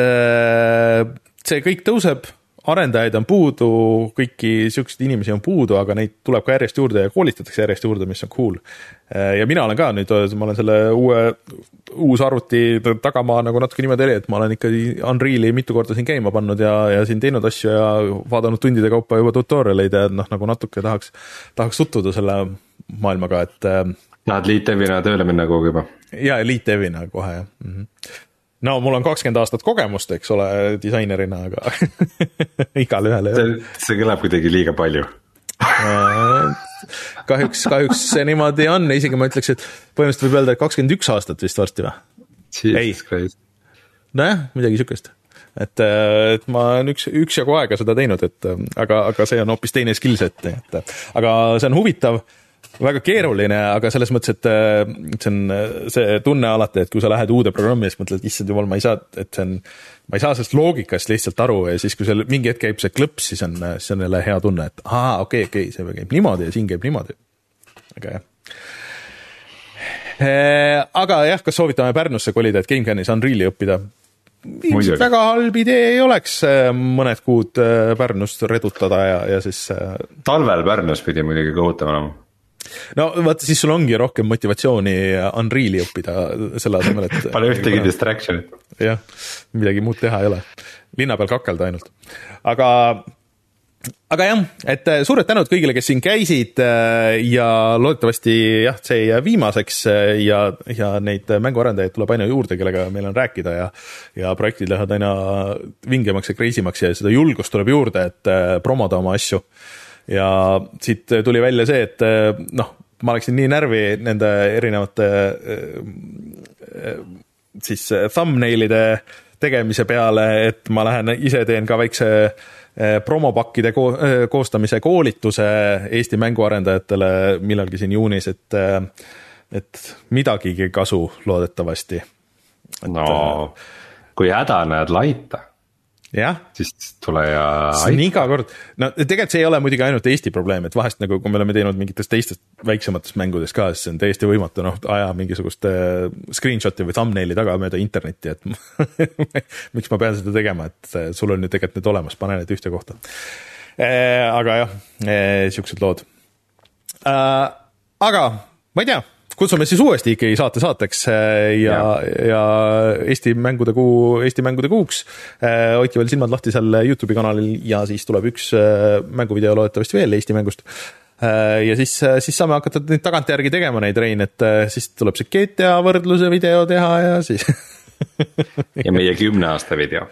see kõik tõuseb arendajaid on puudu, kõiki siukseid inimesi on puudu, aga neid tuleb ka järjest juurde ja koolitatakse järjest juurde, mis on cool. ja mina olen ka nüüd, ma olen selle uue, uus arvuti tagamaa nagu natuke niimoodi oli, et ma olen ikkagi Unreali mitu korda siin käima pannud ja, ja siin teinud asju ja vaadanud tundide kaupa juba tutorial eid ja noh, nagu natuke tahaks, tahaks tutvuda selle maailmaga, et.
tahad lead-dev'ina tööle minna kuhugi juba?
ja, lead-dev'ina kohe jah mm. -hmm no mul on kakskümmend aastat kogemust, eks ole, disainerina, aga [laughs] igalühel.
see, see kõlab kuidagi liiga palju.
Kahjuks, kahjuks see niimoodi on, isegi ma ütleks, et põhimõtteliselt võib öelda, et kakskümmend üks aastat vist varsti või? ei, nojah, midagi sihukest et, et ma olen üks, üksjagu aega seda teinud, et aga, aga see on hoopis teine skill set, et aga see on huvitav väga keeruline, aga selles mõttes, et see on see tunne alati, et kui sa lähed uude programmi siis mõtled, issand jumal, ma ei saa, et see on, ma ei saa sellest loogikast lihtsalt aru ja siis, kui seal mingi hetk käib see klõps, siis on, siis on jälle hea tunne, et aa, okei okay,, okei okay,, see käib niimoodi ja siin käib niimoodi. aga jah. aga jah, kas soovitame Pärnusse kolida, et GameCanis Unreali õppida? ilmselt väga halb idee ei oleks mõned kuud Pärnust redutada ja, ja siis.
talvel Pärnus pidi muidugi kohutav olema
no vaata, siis sul ongi rohkem motivatsiooni Unreali õppida selle asemel, et
Pole ühtegi distraction'it.
jah, midagi muud teha ei ole, linna peal kakelda ainult, aga aga jah, et äh, suured tänud kõigile, kes siin käisid äh, ja loodetavasti jah, see ei jää viimaseks äh, ja, ja neid mänguarendajaid tuleb aina juurde, kellega meil on rääkida ja ja projektid lähevad aina vingemaks ja crazy maks ja seda julgust tuleb juurde, et promoda oma asju ja siit tuli välja see, et eh, noh, ma läksin nii närvi nende erinevate eh, eh, siis thumbnail'ide tegemise peale, et ma lähen ise teen ka väikse promopakkide ko koostamise koolituse Eesti mänguarendajatele millalgi siin juunis, et, et midagigi kasu loodetavasti.
no kui häda näed laita siis tule ja
see on iga kord, no tegelikult see ei ole muidugi ainult Eesti probleem, et vahest nagu, kui me oleme teinud mingitest teistest väiksematest mängudest ka, siis see on täiesti võimatu, noh, aja mingisugust äh, screenshot'i või thumbnail'i taga mööda internetti, et [laughs] miks ma pean seda tegema, et äh, sul on ju tegelikult need olemas, pane need ühte kohta. Äh, aga jah, siuksed lood. aga ma ei tea kutsume siis uuesti ikkagi saate saateks äh, ja, ja., ja Eesti mängude kuu, Eesti mängude kuuks. Äh, hoidke veel silmad lahti seal Youtube'i kanalil ja siis tuleb üks äh, mänguvideo loodetavasti veel Eesti mängust. ja siis, siis saame hakata neid tagantjärgi tegema neid, Rein, et siis tuleb see GTA võrdluse video teha ja siis [laughs]
ja meie kümne aasta video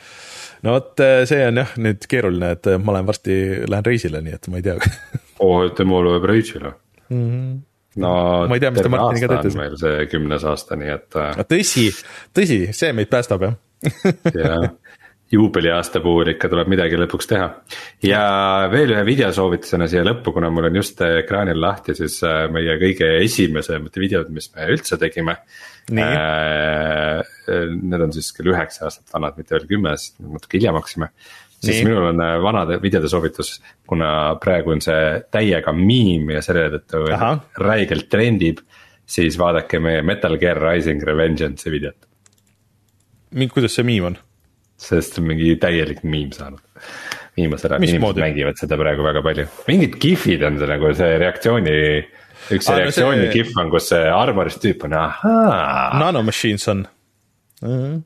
no vot, see on jah nüüd keeruline, et ma lähen varsti, lähen reisile, nii et ma ei tea
oo [laughs] oh,, tema läheb reisile mm?
-hmm no ma ei tea, mis te Martiniga teete.
meil see kümnes aasta, nii et.
Äh, tõsi, tõsi, see meid päästab jah [laughs]
jah, juubeliaasta puhul ikka tuleb midagi lõpuks teha. ja veel ühe videosoovitusena siia lõppu, kuna mul on just ekraanil lahti siis äh, meie kõige esimesed videod, mis me üldse tegime. Äh, need on siis küll üheksa aastat vanad, mitte veel kümme, sest natuke hiljem hakkasime siis minul on äh, vanade videode soovitus, kuna praegu on see täiega miim ja selle tõttu räigelt trendib. siis vaadake meie Metal Gear Rising Revengeance'i videot.
kuidas see miim on?
see on mingi täielik miim saanud. viimasel ajal inimesed moodi? mängivad seda praegu väga palju, mingid kihvid on see nagu see reaktsiooni üks ah, reaktsiooni no see... kihv on, kus see armorist tüüp on ahaa.
Nanomachines on mm. -hmm.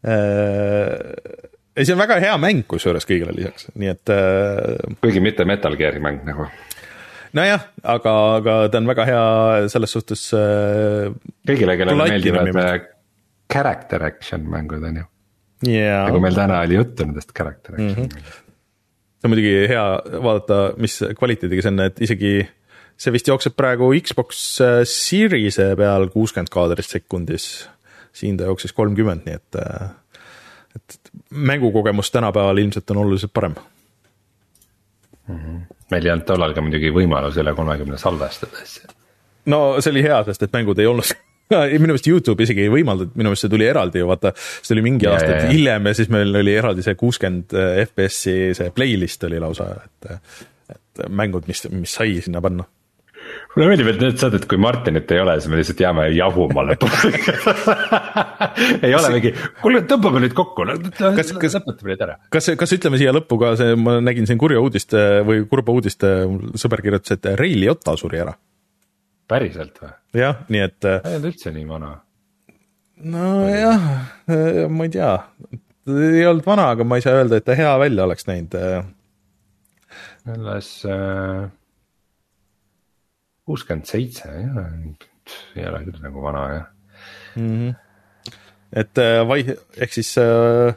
Uh ei, see on väga hea mäng kusjuures kõigele lisaks, nii et äh,.
kuigi mitte Metal Gear'i mäng nagu.
nojah, aga, aga ta on väga hea selles suhtes äh,.
kõigile, kellele meeldivad äh, character action mängud on ju
yeah..
nagu meil täna oli juttu nendest character action mm. -hmm.
see on muidugi hea vaadata, mis kvaliteediga see on, et isegi see vist jookseb praegu Xbox äh, Series'e peal kuuskümmend kaadrit sekundis. siin ta jooksis kolmkümmend, nii et äh, et mängukogemus tänapäeval ilmselt on oluliselt parem
mm. -hmm. meil ei olnud tollal ka muidugi võimalus üle kolmekümne salvestada asja.
no see oli hea, sest et mängud ei olnud [laughs] minu meelest Youtube isegi ei võimaldanud, minu meelest see tuli eraldi ju vaata, see oli mingi
Ja,
aasta hiljem ja siis meil oli eraldi see kuuskümmend FPS-i see playlist oli lausa, et, et mängud, mis, mis sai sinna panna.
Mulle meeldib, et need saated, kui Martinit ei ole, siis me lihtsalt jääme jahuma lõpuks [laughs] ei ole mingi, kuule tõmbame nüüd kokku, lõpetame nüüd ära.
kas, kas ütleme siia lõppu ka see, ma nägin siin kurja uudist või kurba uudist, sõber kirjutas, et Ray Liotta suri ära.
päriselt või?
jah, nii et
ta ei olnud üldse nii vana.
nojah, ma ei tea, ta ei olnud vana, aga ma ei saa öelda, et ta hea välja oleks näinud.
alles äh, kuuskümmend seitse, ei ole küll nagu vana jah.
et äh, vai-, ehk siis äh,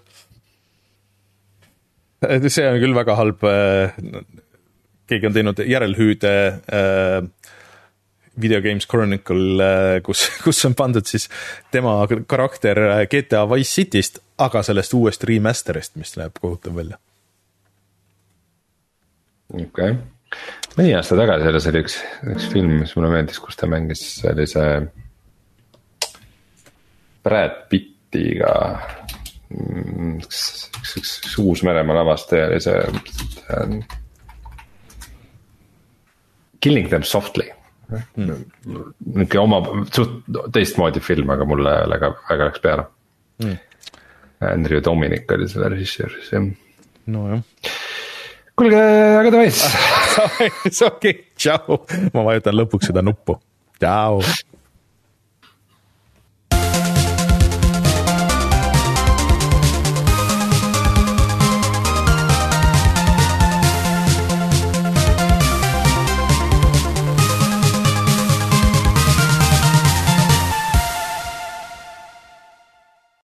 see on küll väga halb äh,, keegi on teinud järelhüüde äh, Video Games Chronicle äh,, kus, kus on pandud siis tema karakter äh, GTA Wise Cityst, aga sellest uuest remaster'ist, mis näeb kohutav välja.
okei okay., mõni aasta tagasi alles oli üks, üks film, mis mulle meeldis, kus ta mängis sellise Brad Pittiga. üks, üks, üks, üks Uus-Meremaa lavastaja oli see. Killing them softly mm.. nihuke oma suht teistmoodi film, aga mulle väga, väga läks peale mm.. Andrew Dominic oli selle režissöör, siis jah.
nojah
kuulge, aga davai siis. [laughs]
okei, tšau, ma vajutan lõpuks seda nuppu, tšau